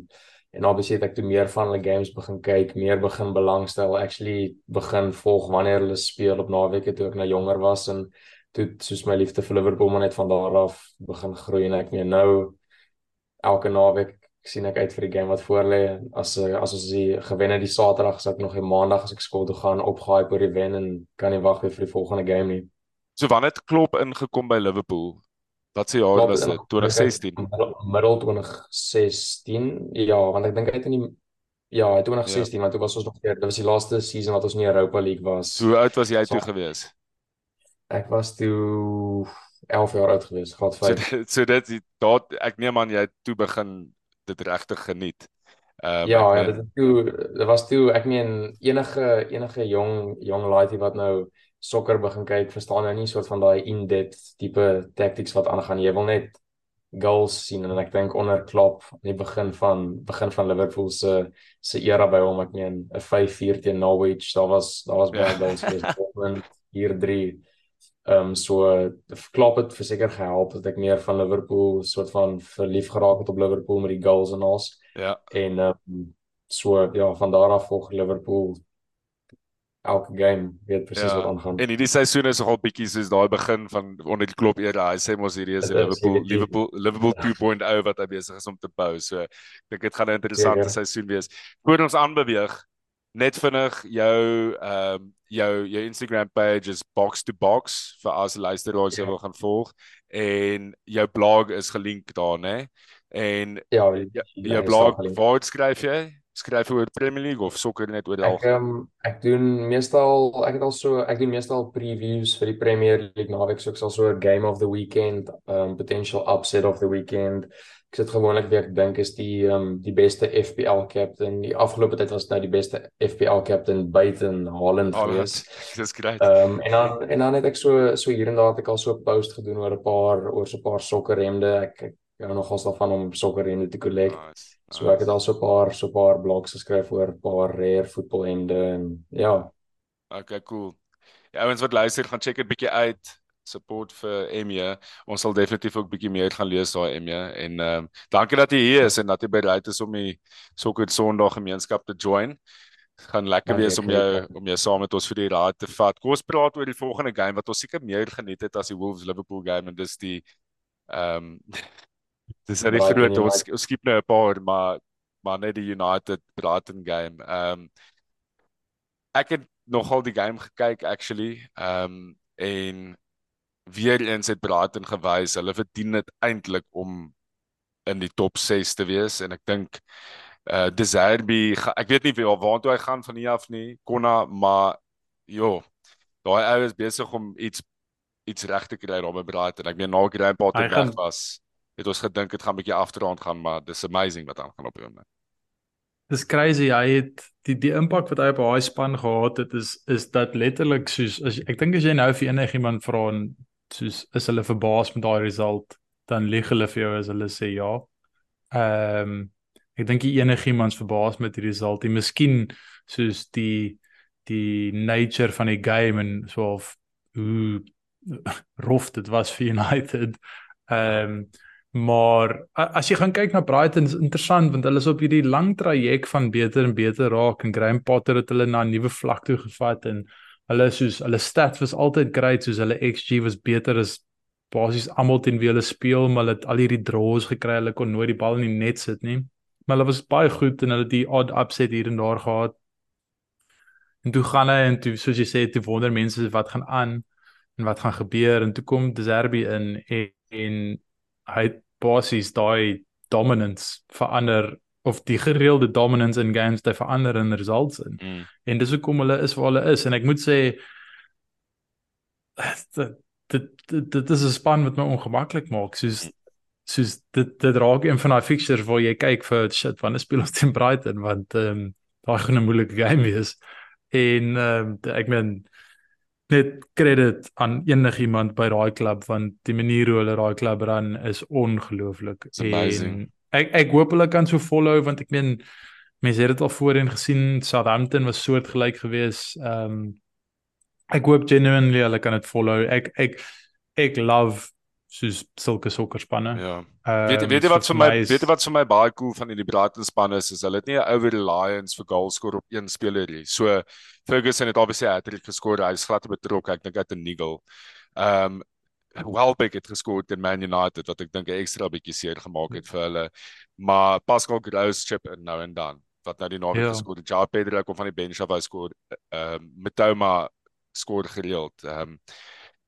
en obviously het ek toe meer van hulle games begin kyk, meer begin belangstel, actually begin volg wanneer hulle speel op naweke toe ek nou jonger was en toe soos my liefde vir Liverpool maar net van daar af begin groei en ek meen nou elke naweek sien ek uit vir die game wat voor lê as as ons die gewen het die Saterdag as ek nog die Maandag as ek skool toe gaan opgaai oor die wen en kan nie wag vir die volgende game nie. So wanneer het Klopp ingekom by Liverpool? Wat se jaar was dit? 2016. Middel 2016. Ja, want ek dink hy het in die ja, 2016 ja. want dit was ons nog weer, dit was die laaste season wat ons nie Europa League was. Hoe oud was jy toe gewees? Ek was toe 11 jaar oud gewees, gehad 5. So, so dit daar ek neem aan jy toe begin dit regtig geniet. Um, Ja, ja, dit toe dit was toe ek meen enige enige jong jong laaitie wat nou sokker begin kyk, verstaan nou nie soort van daai in-depth tipe tactics wat aangaan. Jy wil net goals sien en ek dink onder Klopp aan die begin van begin van Liverpool se se era by hom ek meen 'n 5-4 teen Norwich, daar was daar was baie ja. goals gewees. Hier 3. Ehm um, so Klopp het verseker gehelp dat ek meer van Liverpool soort van verlief geraak het op Liverpool met die goals en alles. Ja. En ehm um, so ja, van daar af volg Liverpool elke game weet presies ja. wat aangaan. En hierdie seisoen is nogal bietjie soos daai begin van onder die klop era. Hy sê mos hierdie is Liverpool Liverpool Liverpool 2.0 wat hy besig is om te bou. So ek dink dit gaan 'n interessante ja, ja. seisoen wees. Voordat ons aanbeweeg, net vinnig jou ehm um, jou jou Instagram page is box to box vir as luisteraars ja. wil gaan volg en jou blog is gelink daar nê. En ja, jou blog waar skryf jy? Skryf oor Premier League of sokker net oor die algemeen? Ek um, ek doen meestal ek het al so ek doen meestal previews vir die Premier League naweek so ek sal so game of the weekend, um potential upset of the weekend. Ek sit gewoonlik weer ek dink is die um die beste FPL captain. Die afgelope tyd was nou die beste FPL captain buiten Haaland gewees. Dis great. Um en dan en dan het ek so so hier en daar het ek al so 'n post gedoen oor 'n paar oor so 'n paar sokkerhemde. Ek ek hou nogals daarvan om sokkerhemde te collect. Nice. So ek het al so 'n paar so 'n paar blogs geskryf oor 'n paar rare voetbalhende en ja. Okay, cool. Ja, ouens wat luister, gaan check dit bietjie uit. Support vir Emie. Ons sal definitief ook bietjie meer gaan lees daai Emie en ehm um, dankie dat jy hier is en dat jy bereid is om die Sokker Sondag gemeenskap te join. Gaan lekker wees om jou om jou saam met ons vir die raad te vat. Kom ons praat oor die volgende game wat ons seker meer geniet het as die Wolves Liverpool game en dis die ehm um, Dis reg groot ons ons skiep nou 'n paar maar maar net die United Brighton game. Ehm um, ek het nogal die game gekyk actually. Ehm um, en weer eens het Brighton gewys hulle verdien dit eintlik om in die top 6 te wees en ek dink uh De Zerbi ek weet nie waar waartoe hy gaan van hier af nie. Konna maar jo. Daai ou is besig om iets iets reg te kry daar by Brighton. Ek meen na Grandpa te weg was het ons gedink dit gaan 'n bietjie afdraand gaan, maar dis amazing wat aangaan op hom. Dis crazy. Hy het die die impak wat hy op daai span gehad het is is dat letterlik soos as ek dink as jy nou vir enigiemand vra en soos is hulle verbaas met daai result, dan lieg hulle vir jou as hulle sê ja. Ehm um, ek dink enigiemand verbaas met die result. Die miskien soos die die nature van die game en so of hoe (laughs) rof dit was vir United. Ehm um, Maar as jy gaan kyk na Brighton is interessant want hulle is op hierdie lang traject van beter en beter raak en Graham Potter het hulle na 'n nuwe vlak toe gevat en hulle soos hulle stats was altyd great soos hulle XG was beter as basies almal teen wie hulle speel maar hulle het al hierdie draws gekry hulle kon nooit die bal in die net sit nie. Maar hulle was baie goed en hulle het die odd upset hier en daar gehad. En toe gaan hy en toe soos jy sê toe wonder mense wat gaan aan en wat gaan gebeur en toe kom Deserbi in en, en hy basies daai dominance verander of die gereelde dominance in games te verander in results in. Mm. En dis hoekom hulle is waar hulle is. En ek moet sê (sighs) dit dit dit is 'n span wat my ongemaklik maak. Soos soos dit dit raak een van daai fixtures waar jy kyk vir shit wanneer speel ons teen Brighton? Want ehm um, daai gaan 'n moeilike game wees. En ehm um, ek meen net credit aan enigiemand by daai klub want die manier hoe hulle daai klub ran is ongelooflik. Ek ek hoop hulle kan so follow want ek meen mense het dit al voorheen gesien Southampton was soortgelyk geweest. Ehm um, ek hoop genuinely hulle kan dit follow. Ek ek ek love soos sulke sokkerspanne. Ja. Um, weet weet jy wat vir my is, weet jy wat vir my baie cool van die Brighton spanne is, is hulle het nie 'n over reliance vir goal score op een speler nie. So Ferguson het obviously 'n hat-trick geskor, hy's glad betrokke. Ek dink hy het 'n niggle. Ehm um, Welbeck het geskor teen Man United wat ek dink 'n ekstra bietjie seer gemaak het vir hulle. Maar Pascal Gross chip in nou en dan wat nou die naweek ja. geskor het. Ja, Pedro kom van die bench af, hy skor ehm um, Matoma skor gereeld. Ehm um,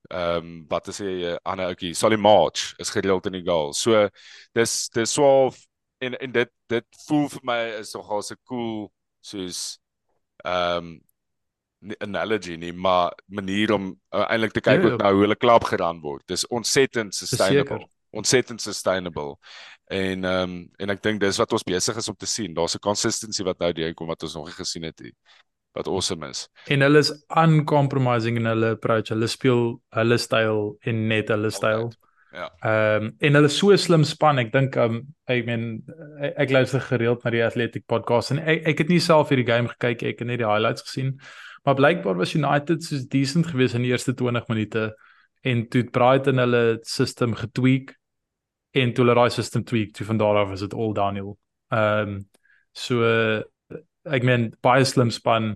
ehm um, wat is hy uh, ander ouetjie Sally March is gereeld in die goal. So dis dis 12 en en dit dit voel vir my is nogal so cool soos ehm um, analogy nie maar manier om uh, eintlik te kyk ja, ja. nou hoe hulle klap geraan word. Dis ontsettend sustainable. Ontsettend sustainable. En ehm um, en ek dink dis wat ons besig is om te sien. Daar's 'n consistency wat nou deurkom wat ons nog nie gesien het nie wat awesome is. En hulle is uncompromising in hulle approach. Hulle speel hulle styl en net hulle styl. Ja. Ehm um, en hulle so slim span. Ek dink um ek meen ek, ek luister gereeld na die Athletic podcast en ek ek het nie self hierdie game gekyk ek het net die highlights gesien. Maar blykbaar was United so decent geweest in die eerste 20 minute en toe Brighton hulle system getweak en toe hulle daai system tweak toe van daar af is dit all downhill. Ehm um, so ek meen baie slim span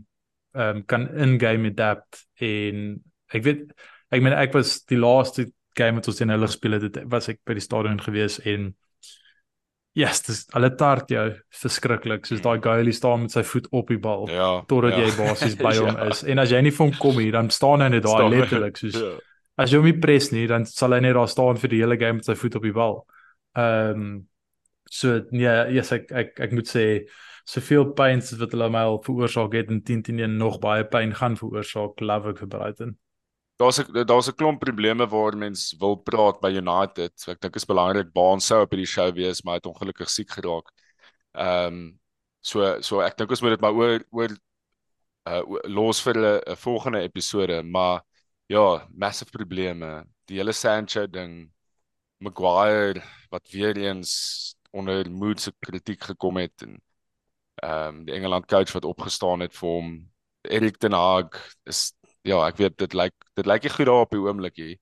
ehm um, kan in-game adapt en ek weet ek meen ek was die laaste game wat ons teen hulle gespeel het was ek by die stadion gewees en ja yes, dis hulle tart jou verskriklik soos daai goalie staan met sy voet op die bal ja, totdat ja. jy basies (laughs) by hom ja. is en as jy nie vir hom kom hier dan staan hy net daar letterlik soos ja. as jy hom nie pres nie dan sal hy net daar staan vir die hele game met sy voet op die bal ehm um, so ja yes, ek ek ek moet sê soveel pyn soos wat hulle my al veroorsaak het en 10 teen 1 nog baie pyn gaan veroorsaak love ek vir Brighton. Daar's 'n daar's 'n klomp probleme waar mens wil praat by United. So ek dink is belangrik Baan sou op hierdie show wees, maar hy het ongelukkig siek geraak. Ehm um, so so ek dink ons moet dit maar oor oor uh los vir 'n volgende episode, maar ja, massive probleme. Die hele Sancho ding, Maguire wat weer eens onder moed se kritiek gekom het en ehm um, die Engeland coach wat opgestaan het vir hom Erik ten Hag is ja, ek weet dit lyk dit lyk nie goed daar op die oomblik hier.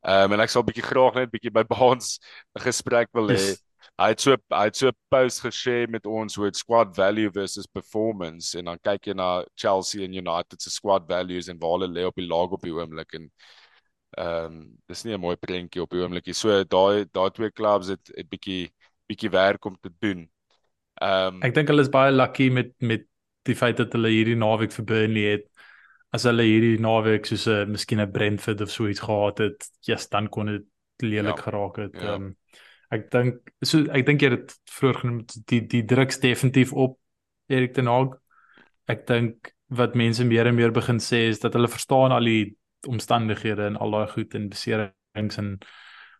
Ehm um, en ek sal bietjie graag net bietjie by (laughs) Baans 'n gesprek wil hê. Yes. Hy het so hy het so 'n post geshare met ons oor squad value versus performance en dan kyk jy na Chelsea en United se squad values en waar hulle lê op die laag op die oomblik en ehm um, dis nie 'n mooi prentjie op die oomblik nie. So daai daai twee clubs het het bietjie bietjie werk om te doen. Ehm um, ek dink hulle is baie lucky met met die feit dat hulle hierdie naweek vir Burnley het. As hulle hierdie naweek soos 'n uh, miskien 'n Brentford of so iets gehad het, ja, yes, dan kon dit lelik ja, geraak het. Ja. Ehm ja. um, ek dink so ek dink jy het vroeër genoem die die druks definitief op Erik ten Hag. Ek dink wat mense meer en meer begin sê is dat hulle verstaan al die omstandighede en al daai goed en beserings en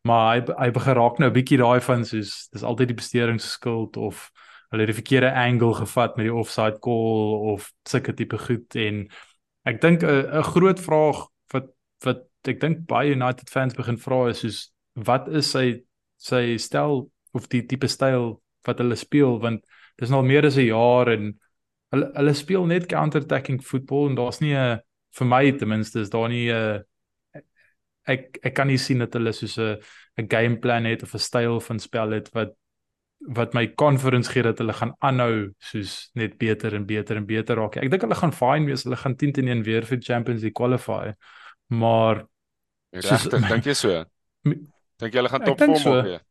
maar hy hy begin raak nou 'n bietjie daai van soos dis altyd die besteringsskuld of hulle het die verkeerde angle gevat met die offside call of sulke tipe goed en ek dink 'n 'n groot vraag wat wat ek dink baie United fans begin vra is soos wat is sy sy styl of die tipe styl wat hulle speel? Want dis nou al meer as 'n jaar en hulle hulle speel net counter-attacking voetbal en daar's nie 'n vir my ten minste is daar nie 'n ek ek kan nie sien dat hulle soos 'n 'n game plan het of 'n styl van spel het wat wat my confidence gee dat hulle gaan aanhou soos net beter en beter en beter raak. Ek dink hulle gaan fine wees. Hulle gaan 10 teen 1 weer vir Champions League qualify. Maar regtig, dink jy so? Dink jy hulle gaan top 4 maak weer?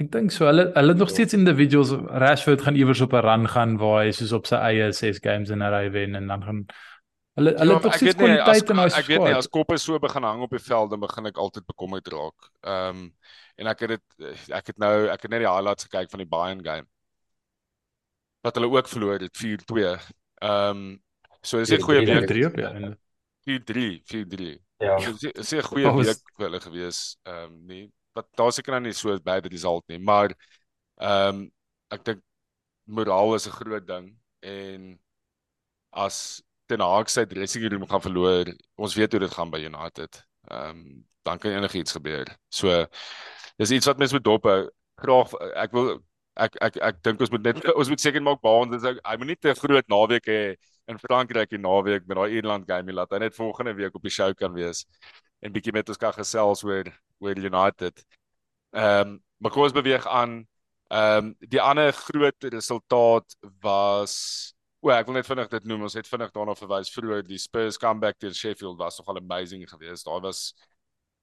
Ek dink so. Hulle hulle nog steeds individuals Rashford gaan iewers op 'n run gaan waar hy soos op sy eie 6 games in 'n ry wen en dan gaan hulle hulle ja, tog steeds kwaliteit in hulle squad. Ek weet nie as koppe so begin hang op die veld dan begin ek altyd bekommerd raak. Ehm um, en ek het dit ek het nou ek het net die highlights gekyk van die Bayern game wat hulle ook verloor het 4-2. Ehm um, so is dit goeie week 3 op ja. 4-3, 4-3. Ja. Dis is 'n goeie week vir hulle gewees. Ehm um, nee, wat daar seker nou nie so baie die result nie, maar ehm um, ek dink moraal is 'n groot ding en as Ten Hag sy dressing room gaan verloor, ons weet hoe dit gaan by United. Ehm um, dan kan enigiets gebeur. So dis iets wat mense moet dop hou. Graag ek wil ek ek ek dink ons moet net (laughs) ons moet seker maak baans dis hy moet nie te groot naweek hê in Frankryk die naweek met daai Ierland game laat hy net volgende week op die show kan wees en bietjie met ons kan gesels oor oor United. Ehm um, maar kom ons beweeg aan. Ehm um, die ander groot resultaat was O, ek wil net vinnig dit noem. Ons het vinnig daarna verwys vroeër die Spurs comeback teen Sheffield was nogal amazing geweest. Daar was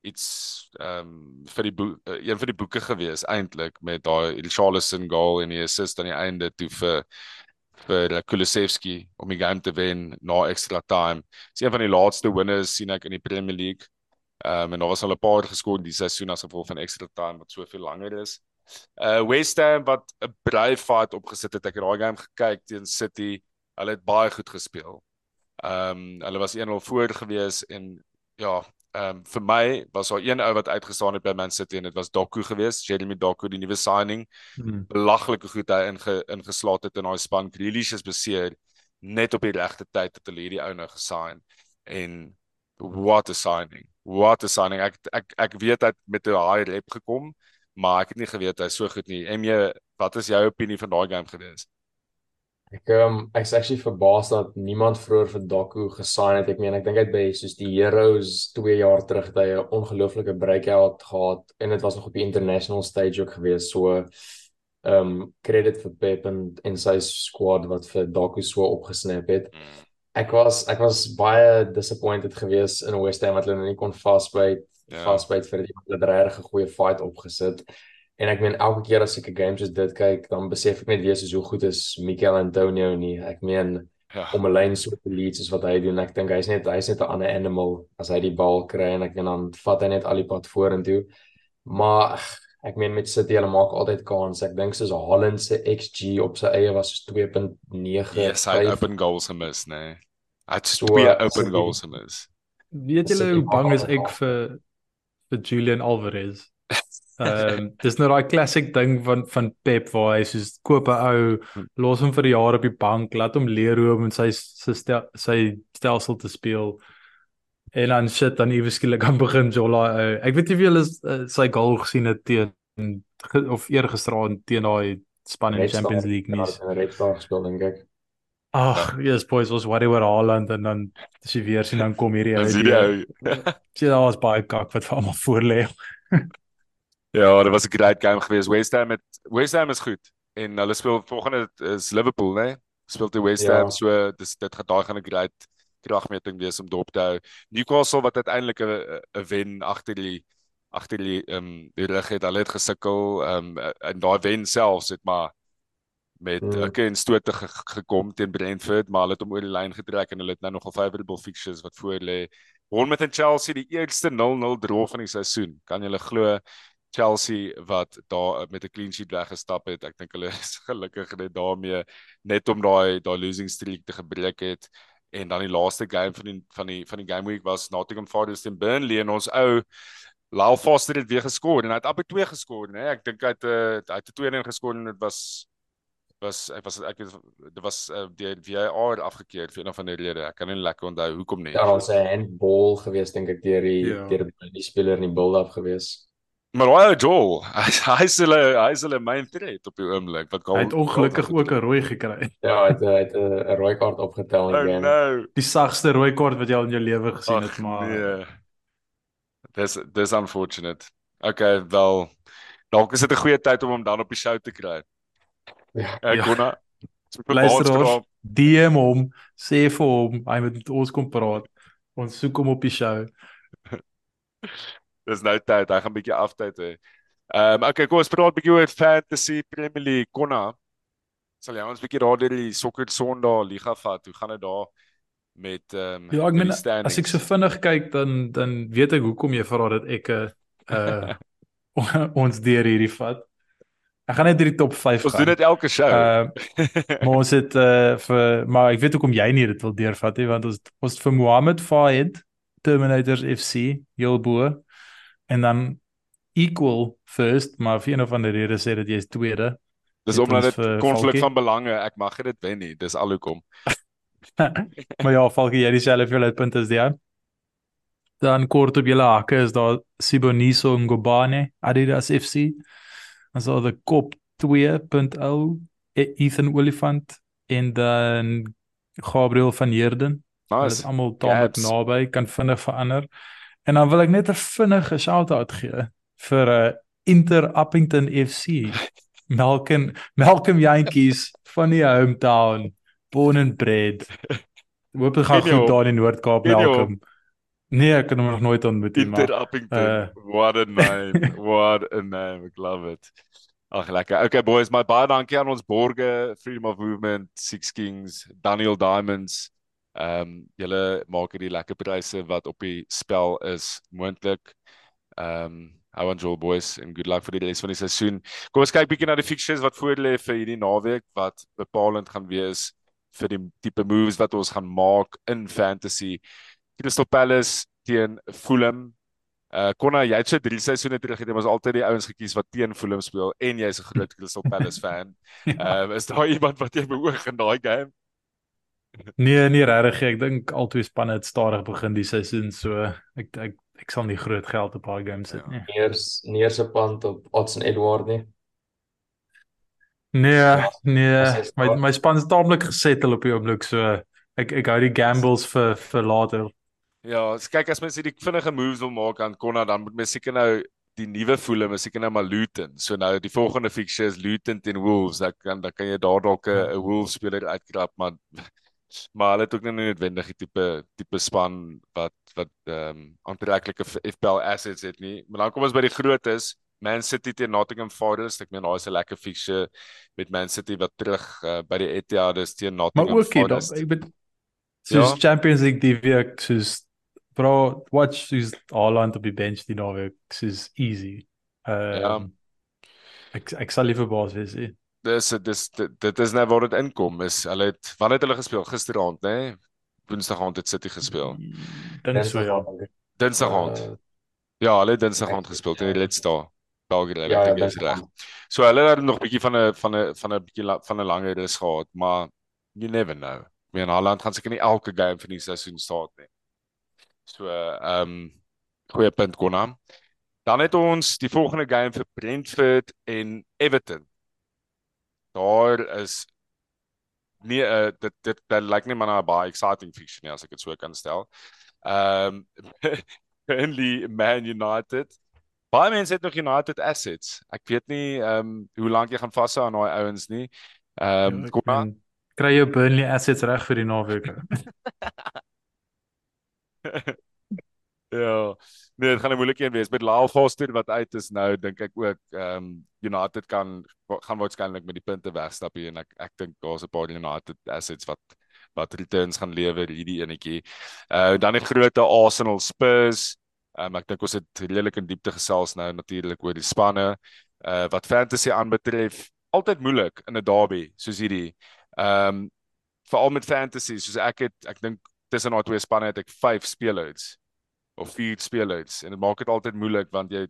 iets ehm um, vir die uh, een van die boeke geweest eintlik met daai Richarlison goal en die assist aan die einde toe vir vir Kulusevski om die game te wen na extra time. Dis een van die laaste winners sien ek in die Premier League. Ehm um, en daar was al 'n paar geskoor die seisoen as gevolg van extra time wat soveel langer is. Uh West Ham wat 'n brave fight opgesit het. Ek het daai game gekyk teen City. Hulle het baie goed gespeel. Ehm um, hulle was 1-0 voor gewees en ja, ehm um, vir my was daar een ou wat uitgestaan het by Man City en dit was Doku geweest, Jeremy Doku, die nuwe signing. Hmm. Belaglike goed hy inge, ingeslaat het in daai span. Grealish is beseer net op die regte tyd het hulle hierdie ou nou gesign en what a signing. What a signing. Ek ek ek weet hy het met 'n high rep gekom, maar ek het nie geweet hy's so goed nie. MJ, wat is jou opinie van daai game geweest? Ek um, ek's actually verbaas dat niemand vroeër vir Doku gesign het. Ek meen ek dink hy het by soos die Heroes 2 jaar terug dat hy 'n ongelooflike breakout gehad en dit was nog op die international stage ook gewees. So um, credit vir Pep en en sy squad wat vir Doku so opgesnap het. Ek was ek was baie disappointed geweest in West Ham wat hulle nie kon vasbyt yeah. Ja. vasbyt vir die hulle regtig 'n goeie fight opgesit. En ek meen elke keer as ek 'n game soos dit kyk, dan besef ek net weer soos hoe goed is Mikel Antonio nie. Ek meen ja. om 'n lyn so te lead soos wat hy doen. Ek dink hy's net hy's net 'n ander animal as hy die bal kry en ek en dan vat hy net al die pad vorentoe. Maar ek meen met City hulle maak altyd kans. Ek dink soos Haaland se XG op sy eie was soos 2.9. Ja, yes, hy open goals gemis, nê. Nee. Hy het so twee open goals gemis. Weet julle hoe bang is ek vir vir Julian Alvarez? (laughs) Ehm um, dis nou daai classic ding van van Pep waar hy soos koop 'n ou, hm. los hom vir 'n jaar op die bank, laat hom leer hoe om sy sy stel, sy stelsel te speel. En dan shit dan iewes skielik kan begin Jola. Uh, ek weet nie of julle uh, sy goal gesien het teen of eergisteraand teen daai span in die Champions League nie. Ja, Red Star gespeel dink ek. Ag, yes boys was worry oor Haaland en dan as jy weer sien dan kom hierdie ou. Sy (laughs) daar was baie kak wat vir almal voor lê. (laughs) Ja, dit was 'n great game geweest. West Ham met West Ham is goed en hulle speel volgende is Liverpool, né? Nee? Speel te West Ham, ja. so dis dit gaan daai gaan 'n great kragmeting wees om dop te hou. Newcastle wat uiteindelik 'n wen agter die agter die ehm um, die reg het, hulle het gesukkel ehm um, en daai wen selfs het maar met 'n hmm. keer stoot ge gekom teen Brentford, maar hulle het hom oor die lyn getrek en hulle het nou nogal favorable fixtures wat voor lê. Bournemouth en Chelsea die eerste 0-0 draw van die seisoen. Kan jy glo? Chelsea wat daar met 'n clean sheet weggestap het. Ek dink hulle (laughs) is gelukkig net daarmee net om daai daai losing streak te gebreek het. En dan die laaste game van die van die van die game week was Nottingham Forest teen Burnley en ons ou Lyle Foster het weer geskor en hy het op 2 geskor, né? Ek dink hy het uh, hy het 2-1 geskor en dit was was ek was ek het dit was uh, die VAR afgekeur vir een van die redes. Ek kan nie lekker onthou hoekom nie. Ja, ons 'n handball gewees dink ek deur die ja. deur die speler in die build-up gewees. Maar (laughs) hy Joel, hy is hulle hy is hulle main threat op die oomblik wat Hy het ongelukkig ook 'n rooi gekry. (laughs) Ja, hy het hy het 'n rooi kaart opgetel in die game. Oh, no. Die sagste rooi kaart wat jy al in jou lewe gesien het, maar Nee. Dis dis unfortunate. Okay, wel dalk is dit 'n goeie tyd om hom dan op die show te kry. Ja, ek ja. kon Luister, DM hom, sê vir hom hy moet met ons kom praat. Ons soek hom op die show. (laughs) dis nou tyd, hy gaan 'n bietjie aftyd hê. Ehm um, okay, kom ons praat 'n bietjie oor fantasy Premier League. Konna. Sal jy ons 'n bietjie daar deur die sokker Sondag liga vat? Hoe gaan dit daar met ehm um, Ja, ek meen as ek so vinnig kyk dan dan weet ek hoekom jy vra dat ek 'n uh, ons deur hierdie vat. Ek gaan net hierdie top 5 gaan. Ons doen dit elke show. Ehm uh, (laughs) maar ons het uh, vir maar ek weet hoekom jy nie dit wil deurvat nie want ons ons vir Mohammed Fayed Terminators FC heel bo en dan equal first, maar vir een of ander rede sê dat jy is tweede. Dis omdat dit konflik van belange, ek mag dit wen nie, dis al hoekom. (laughs) maar ja, Falkie, jy dieselfde vir hulle punte as die aan. Dan kort op julle hakke is daar Siboniso Ngobane, Adidas FC. Ons het die kop 2.0 e- Ethan Olifant en dan Gabriel van Heerden. Nice. Dit is almal taamlik naby, kan vinnig verander. En dan wil ek net 'n vinnige shout-out gee vir 'n uh, eh, Inter Uppington FC. (laughs) Malcolm Malcolm Yankees van die hometown, born and bred. Hoop dit gaan goed daar in Noord-Kaap Malcolm. Nee, ek het hom nog nooit ontmoet nie, maar Inter Uppington. Uh, what a (laughs) name. what a name. I love it. Ag lekker. Okay boys, my baie dankie aan ons borge Freedom of Movement, Six Kings, Daniel Diamonds. Ehm um, julle maak hierdie lekker pryse wat op die spel is moontlik. Ehm um, hou aan Joel boys en good luck vir die res van die seisoen. Kom ons kyk bietjie na die fixtures wat voor lê vir hierdie naweek wat bepalend gaan wees vir die tipe moves wat ons gaan maak in fantasy. Crystal Palace teen Fulham. Uh Konna, jy het so drie seisoene terug gedoen, was altyd die ouens gekies wat teen Fulham speel en jy's 'n groot Crystal Palace (laughs) fan. Ehm ja. uh, is daar iemand wat jy beoog in daai game? Nee, nie regtig. Ek dink albei spanne het stadig begin die seisoen, so ek ek ek sal nie groot geld op daai games sit nie. Ja. Eers neerse pand op Odds en Edward nie. Nee, ja, nee, my my span is taamlik gesettel op die oomblik, so ek ek hou die gambles vir vir later. Ja, as kyk as mens hierdie vinnige moves wil maak aan Konna, dan moet mens seker nou die nuwe voele, mens seker nou maar Luton. So nou die volgende fixture is Luton teen Wolves. Dan kan dan kan jy daar dalk 'n Wolves speler uitkrap, maar maar hulle het ook nie noodwendig die tipe tipe span wat wat ehm um, aantreklike FPL assets het nie. Maar dan kom ons by die grootes. Man City teen Nottingham Forest. Ek meen daai is 'n lekker fixture met Man City wat terug uh, by die Etihad is teen Nottingham Forest. Maar ook ek bedoel soos ja? Champions League die week soos bro watch soos Haaland op die bench die nou week soos easy. Ehm uh, ja. Ek ek sal liever baas wees. He dis dis dit, dit is net waar dit inkom is hulle het wanneer het hulle gespeel gisteraand nê nee? woensdag aand het City gespeel. Dink so ja dinsdag aand. Uh, ja hulle het dinsdag aand gespeel teen die Leicester België ja, ek dink jy's reg so hulle het nog 'n bietjie van 'n van 'n van 'n bietjie van 'n langer rus gehad maar you never know. Wie in Holland gaan seker nie elke game van die seisoen staat nie. So ehm um, goeie punt Konna. Dan het ons die volgende game vir Brentford en Everton daar is nee uh, dit dit dit lyk nie maar na 'n baie exciting fiction nie as ek dit so kan stel. Ehm (laughs) um, Burnley Man United. Baie mense het nog United assets. Ek weet nie ehm um, hoe lank jy gaan vashou aan daai ouens nie. Ehm um, kom aan. Kry jou Burnley assets reg vir die naweek. (laughs) (laughs) Ja. Nee, dit gaan 'n moeilike een wees met Lyle Foster wat uit is nou, dink ek ook ehm um, United kan gaan waarskynlik met die punte wegstap hier en ek ek dink daar's 'n paar United assets wat wat returns gaan lewer hierdie enetjie. Uh dan die groot Arsenal Spurs. Um, ek dink ons het redelik in diepte gesels nou natuurlik oor die spanne. Uh wat fantasy aanbetref, altyd moeilik in 'n derby soos hierdie. Ehm um, veral met fantasy soos ek het ek dink tussen daai twee spanne het ek 5 spelers of vier spelers. En dit maak dit altyd moeilik want jy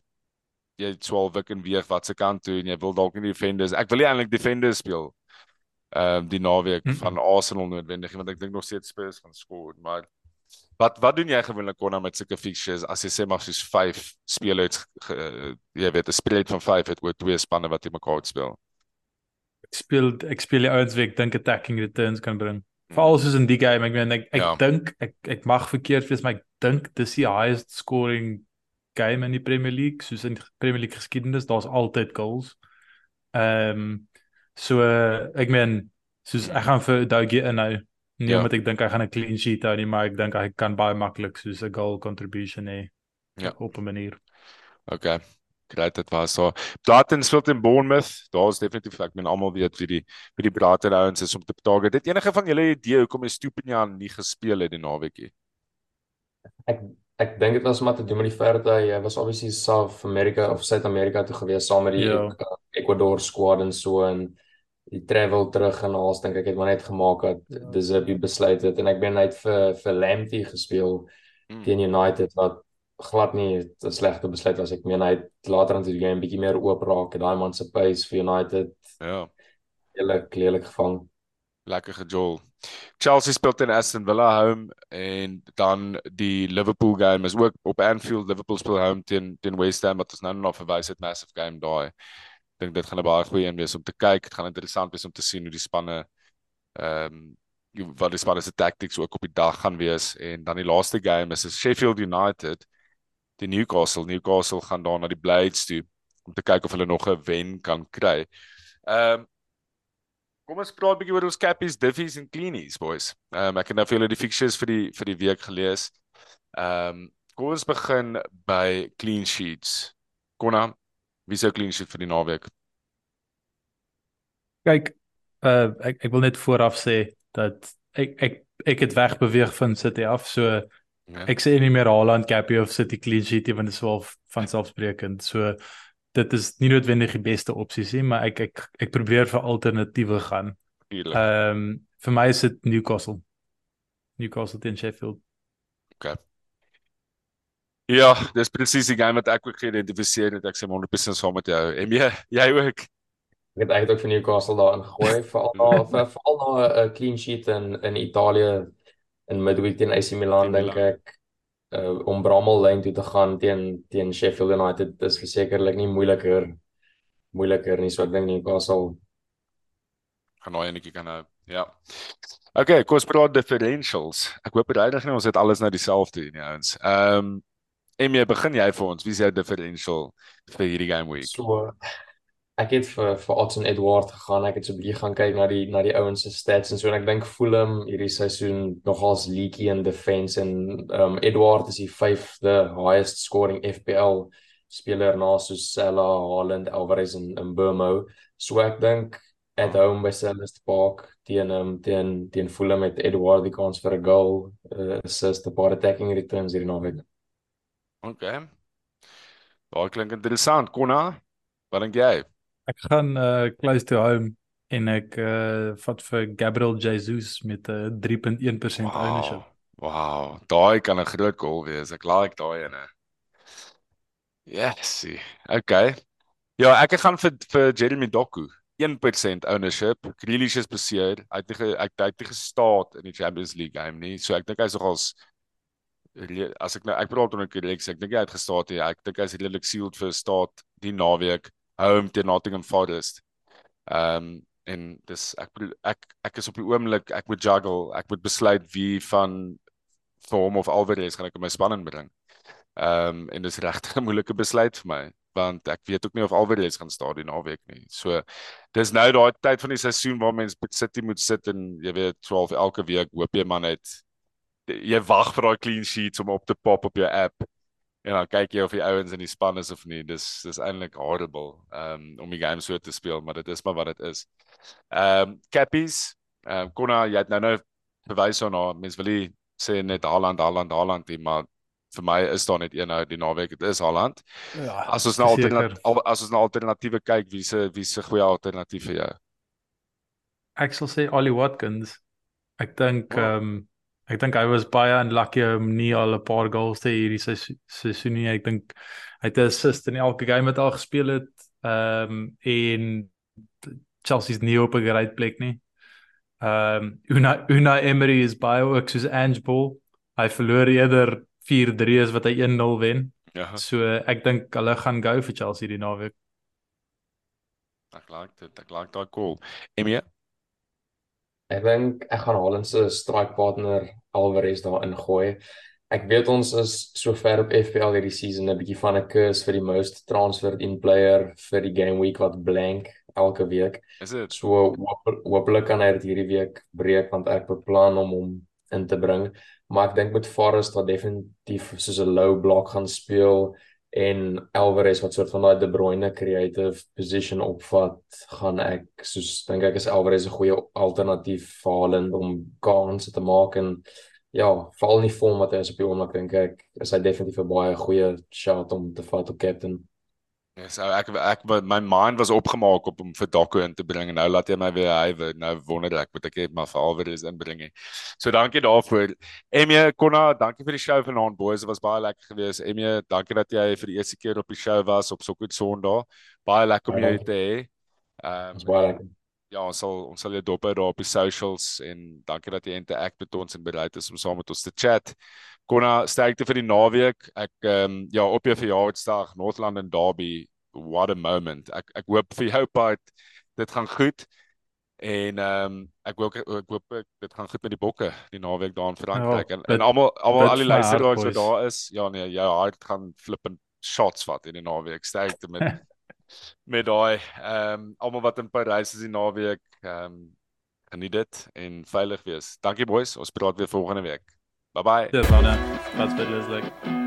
jy swaalf ek en weeg wat se kant toe en jy wil dalk nie defenders ek wil nie eintlik defenders speel ehm um, die naweek mm -hmm. van Arsenal noodwendig want ek dink nog steeds Spurs gaan skoor maar wat wat doen jy gewoonlik konna met sulke fixtures? As jy sê maar soos 5 spelers uh, jy weet 'n spread van 5 het oor twee spanne wat jy mekaar speel. Ek speel ek speel die ouens wie ek dink attacking returns kan bring veral soos in die game ek meen ek ek ja. dink ek ek mag verkeerd wees maar ek dink dis die highest scoring game in die Premier League soos in Premier League geskiedenis daar's altyd goals. Ehm um, so ek meen soos ek gaan vir Dougie in nou nie ja. omdat ek dink hy gaan 'n clean sheet hou nie maar ek dink hy kan baie maklik soos 'n goal contribution hê. Ja, op 'n manier. Okay great dit was so. Brighton speel teen Bournemouth. Daar's definitief ek meen almal weet wie die wie die Brighton ouens is om te betaal. Dit enige van julle idee hoekom is Stupinian nie gespeel het die naweekie? Ek ek dink dit was maar te doen met die feit dat hy was obviously South America of Suid-Amerika toe gewees saam met die ja. Ecuador squad en so en die travel terug en alles dink ek het maar net gemaak dat ja. dis 'n besluit het en ek ben net vir vir Lamptey gespeel mm. teen United wat glad nie 'n slegte besluit was. Ek meen hy het later aan die game bietjie meer oop raak en daai man se pace vir United. Ja. Hulle kleelik gevang. Lekker gejol. Chelsea speel teen Aston Villa home en dan die Liverpool game is ook op Anfield. Liverpool speel home teen teen West Ham wat ons nou nog verwys het massive game daai. Dink dit gaan 'n baie goeie een wees om te kyk. Dit gaan interessant wees om te sien hoe die spanne ehm um, wat die spanne se tactics ook op die dag gaan wees en dan die laaste game is Sheffield United die Newcastle. Newcastle gaan daar na die Blades toe om te kyk of hulle nog 'n wen kan kry. Ehm um, Kom ons praat 'n bietjie oor ons cappies, diffies en cleanies, boys. Ehm um, ek het nou vir julle die fixtures vir die vir die week gelees. Ehm um, kom ons begin by clean sheets. Konna, wie se clean sheet vir die naweek? Kyk, uh ek ek wil net vooraf sê dat ek ek ek het wegbeweeg van City af, so Ja. Ek sê nie meer Haaland Cappy of City clean sheet nie want dit is wel van selfsprekend. So dit is nie noodwendig die beste opsies nie, maar ek ek ek probeer vir alternatiewe gaan. Ehm um, vir my is dit Newcastle. Newcastle teen Sheffield. Okay. Ja, dis presies die game wat ek ook geïdentifiseer het. Ek sê 100% saam met jou. En jy, jy ook. Ek het eintlik ook vir Newcastle daarin gegooi (laughs) veral veral na 'n clean sheet in in Italië in midweek teen AC Milan dink ek uh, om Bramall lyn toe te gaan teen teen Sheffield United is sekerlik nie moeiliker moeiliker nie so ek dink Newcastle gaan nou enetjie kan nou ja Okay, kom ons praat differentials. Ek hoop regtig nie ons het alles nou dieselfde nie ouens. Ehm um, Emmy, begin jy vir ons? Wie is jou differential vir hierdie game week? So ek het vir vir en Edward gegaan. Ek het so 'n bietjie gaan kyk na die na die ouens se stats en so en ek dink Fulham hierdie seisoen nogals leaky in defense en um Edward is die 5de highest scoring FPL speler na so Salah, Haaland, Alvarez en en Burmo. So ek dink at home by Selhurst Park teen um teen teen Fulham met Edward die kans vir 'n goal, uh, assist, 'n paar attacking returns hierdie naweek. Okay. Daai klink interessant, Konna. Wat dink jy? Ek gaan uh close to home en ek uh vat vir Gabriel Jesus met 'n uh, 3.1% wow. ownership. Wow, daai kan 'n groot goal wees. Ek like daai ene. Yes. Okay. Ja, ek gaan vir vir Jeremy Doku 1% ownership. Grealish is beseer. Hy het ek het hy gestaat in die Champions League game nie. So ek dink hy's nogals as ek nou ek praat onder korrek, ek dink hy het gestaat hier. Ek dink hy's redelik sealed vir staat die naweek home teen Nottingham Forest. Ehm um, en dis ek bedoel ek ek is op die oomblik ek moet juggle, ek moet besluit wie van Form of Alvarez gaan ek in my span inbring. Ehm um, en dis regtig (laughs) 'n moeilike besluit vir my want ek weet ook nie of Alvarez gaan staan die naweek nie. So dis nou daai tyd van die seisoen waar mense by City moet sit en jy weet 12 elke week hoop jy man net jy wag vir daai clean sheets om op te pop op jou app en dan kyk jy of die ouens in die span is of nie. Dis dis eintlik horrible um, om die game so te speel, maar dit is maar wat dit is. Ehm um, Cappies, ehm um, Konna, jy het nou nou bewys on nou mens wil sê net Haaland, Haaland, Haaland, die, maar vir my is daar net een nou die naweek, dit is Haaland. Ja. As ons nou alternatief as ons nou alternatiewe kyk, wie se wie se goeie alternatief vir jou? Ek sal sê Ollie Watkins. Ek dink ehm um, Ek dink hy was baie unlucky om nie al 'n paar goals te hierdie seisoen nie. Ek dink hy het 'n assist in elke game wat al gespeel het. Ehm um, en Chelsea's nie op 'n great plek nie. Ehm um, Una Una Emery is baie ook soos Ange Ball. Hy verloor eerder 4-3 as wat hy 1-0 wen. Ja. So ek dink hulle gaan go vir Chelsea die naweek. Ek like dit. Ek like daai call. Emmy Ek dink ek gaan Haaland se strike partner Alvarez daarin gooi. Ek weet ons is so ver op FPL hierdie season 'n bietjie van 'n curse vir die most transferred in player vir die game week wat blank elke week. Is dit so hopelik kan hy dit hierdie week breek want ek beplan om hom in te bring. Maar ek dink met Forest wat definitief soos 'n low block gaan speel en Alvarez wat soort van daai De Bruyne creative position opvat, gaan ek soos dink ek is Alvarez 'n goeie alternatief vir Haaland om kans te maak en ja, veral nie vorm wat hy is op die oomblik dink ek is hy definitief 'n baie goeie shot om te vat op captain. Ja, so ek ek my mind was opgemaak op om vir Daku in te bring en nou laat jy my weer hy nou wonder ek moet ek net maar vir alweer is inbring. So dankie daarvoor. Emie Konna, dankie vir die show vanaand boys. Dit was baie lekker geweest. Emie, dankie dat jy vir die eerste keer op die show was op so goed Sondag. Baie lekker om jou te hê. Ehm um, baie lekker. Ja, ons sal ons sal jou dop hou daar op die socials en dankie dat jy interact met ons en bereid is om saam met ons te chat. Konna sterkte vir die naweek. Ek ehm um, ja, op jou verjaarsdag Northland en Derby. What a moment. Ek ek hoop vir jou part dit gaan goed. En ehm um, ek hoop ek hoop dit gaan goed met die bokke die naweek daar in Frankryk ja, en en almal almal al die luisteraars wat daar is. Ja nee, jou hart gaan flippend shots vat in die naweek. Sterkte met (laughs) met daai ehm um, almal wat in Parys is die naweek. Ehm um, geniet dit en veilig wees. Dankie boys. Ons praat weer volgende week. Bye bye. Dis dan. Wat vir Leslie.